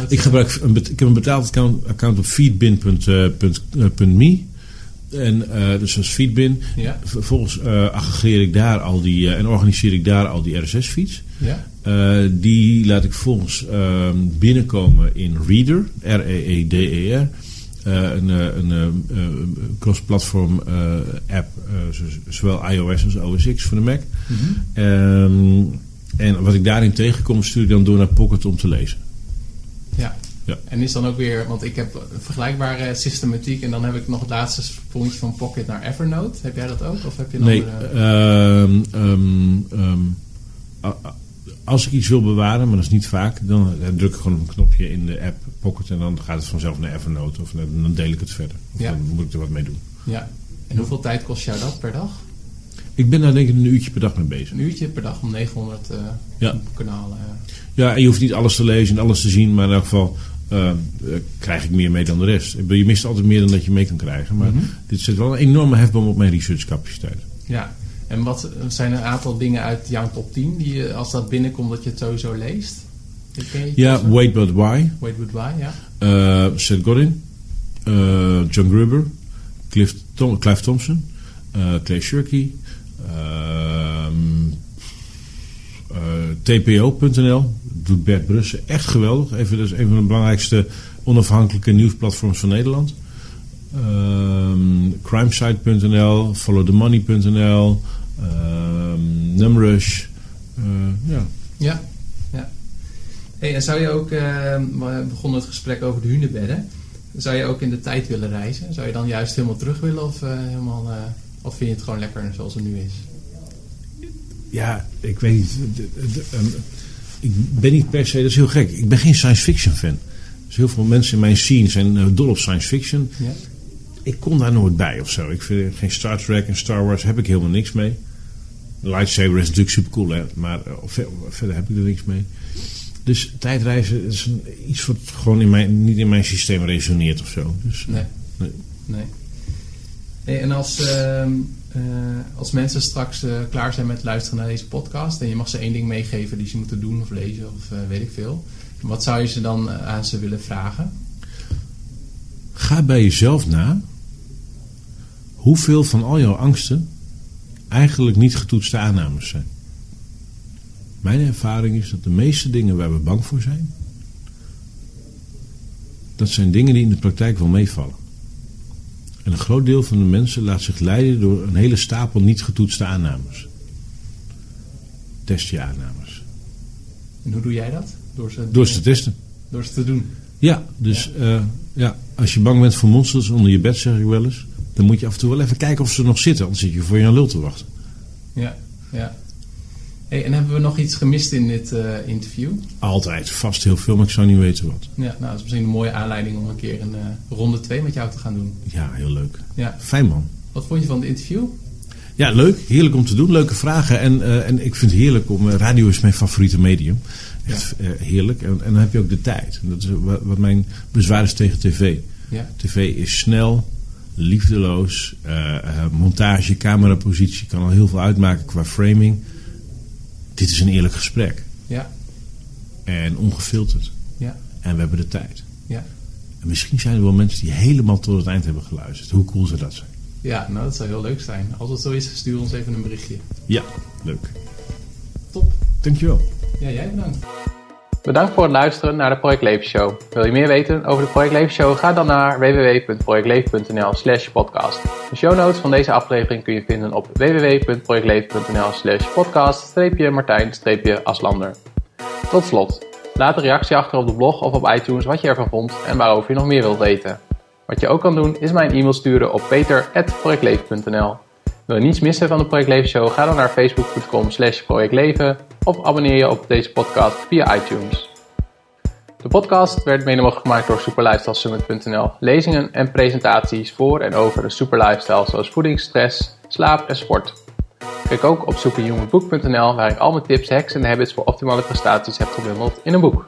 Ik, gebruik een, ik heb een betaald account, account op feedbin.me. En uh, dus als feedbin. Ja. Vervolgens uh, aggregeer ik daar al die uh, en organiseer ik daar al die RSS-feeds. Ja. die laat ik vervolgens ehm, binnenkomen in Reader, R-E-E-D-E-R. een een cross-platform app, zowel iOS als OS X voor de Mac. Mm -hmm. en wat ik daarin tegenkom, stuur ik dan door naar Pocket om te lezen. Ja. En is dan ook weer, want ik heb een vergelijkbare systematiek en dan heb ik nog het laatste sprongetje van Pocket naar Evernote. Heb jij dat ook? Of heb je een nee, andere... uh, um, als ik iets wil bewaren, maar dat is niet vaak, dan druk ik gewoon een knopje in de app Pocket en dan gaat het vanzelf naar Evernote of dan deel ik het verder. Of ja. dan moet ik er wat mee doen. Ja. En hoeveel tijd kost jou dat per dag? Ik ben daar denk ik een uurtje per dag mee bezig. Een uurtje per dag om 900 uh, ja. kanalen. Ja, en je hoeft niet alles te lezen en alles te zien, maar in elk geval uh, krijg ik meer mee dan de rest. Je mist altijd meer dan dat je mee kan krijgen. Maar mm -hmm. dit zet wel een enorme hefboom op mijn researchcapaciteit. Ja, en wat zijn een aantal dingen uit jouw top 10 die je, als dat binnenkomt, dat je het sowieso leest? Ja, Wait But Why. Wait But Why, ja. Uh, Seth Godin. Uh, John Gruber. Cliff Tom, Clive Thompson. Uh, Clay Shirky. TPO.nl doet Bert Brussen echt geweldig. Even, dat is een van de belangrijkste onafhankelijke nieuwsplatforms van Nederland. Um, crimesite.nl, followthemoney.nl, um, Numrush. ja. Ja, ja. Hey, en zou je ook, we begonnen het gesprek over de hunebedden. Zou je ook in de tijd willen reizen? Zou je dan juist helemaal terug willen of, helemaal, of vind je het gewoon lekker zoals het nu is? Ja, ik weet niet. Ehm, ik ben niet per se, dat is heel gek. Ik ben geen science fiction fan. Dus heel veel mensen in mijn scene zijn uh, dol op science fiction. Ja. Ik kom daar nooit bij of zo. Ik vind geen Star Trek en Star Wars heb ik helemaal niks mee. Lightsaber is natuurlijk super cool, hè? maar uh, verder heb ik er niks mee. Dus tijdreizen is een, iets wat gewoon in mijn, niet in mijn systeem resoneert of zo. Dus, nee. nee. nee. Hey, en als, ehm, uh, als mensen straks uh, klaar zijn met luisteren naar deze podcast en je mag ze één ding meegeven die ze moeten doen of lezen of uh, weet ik veel, wat zou je ze dan aan ze willen vragen? Ga bij jezelf na hoeveel van al jouw angsten eigenlijk niet getoetste aannames zijn. Mijn ervaring is dat de meeste dingen waar we bang voor zijn, dat zijn dingen die in de praktijk wel meevallen. En een groot deel van de mensen laat zich leiden door een hele stapel niet getoetste aannames. Test je aannames. En hoe doe jij dat? Door ze, door ze te testen. Door ze te doen? Ja, dus ja. Uh, ja, als je bang bent voor monsters onder je bed, zeg ik wel eens. Dan moet je af en toe wel even kijken of ze nog zitten. Anders zit je voor je een lul te wachten. Ja, ja. Hey, en hebben we nog iets gemist in dit uh, interview? Altijd, vast heel veel, maar ik zou niet weten wat. Ja, nou, dat is misschien een mooie aanleiding om een keer een uh, ronde 2 met jou te gaan doen. Ja, heel leuk. Ja. Fijn man. Wat vond je van het interview? Ja, leuk. Heerlijk om te doen. Leuke vragen. En, uh, en ik vind het heerlijk om... radio is mijn favoriete medium. Echt ja. heerlijk. En, en, dan heb je ook de tijd. En dat is wat, wat mijn bezwaar is tegen tv. Ja. TV is snel, liefdeloos. montage, camerapositie kan al heel veel uitmaken qua framing dit is een eerlijk gesprek. Ja. En ongefilterd. Ja. En we hebben de tijd. Ja. En misschien zijn er wel mensen die helemaal tot het eind hebben geluisterd. Hoe cool zou dat zijn? Ja, nou dat zou heel leuk zijn. Als het zo is, stuur ons even een berichtje. Ja, leuk. Top. Dankjewel. Ja, jij bedankt. Bedankt voor het luisteren naar de Project Leven Show. Wil je meer weten over de Project Leven Show? Ga dan naar www.projectleven.nl slash podcast. De show notes van deze aflevering kun je vinden op www.projectleven.nl slash podcast-martijn-aslander. Tot slot, laat een reactie achter op de blog of op iTunes wat je ervan vond en waarover je nog meer wilt weten. Wat je ook kan doen is mij een e-mail sturen op peter.projectleven.nl Wil je niets missen van de Project Leven Show? Ga dan naar facebook.com slash projectleven of abonneer je op deze podcast via iTunes. De podcast werd mede mogelijk gemaakt door superlifestylesummit.nl. Lezingen en presentaties voor en over de superlifestyle zoals voeding, stress, slaap en sport. Kijk ook op superhumanbook.nl waar ik al mijn tips, hacks en habits voor optimale prestaties heb gebundeld in een boek.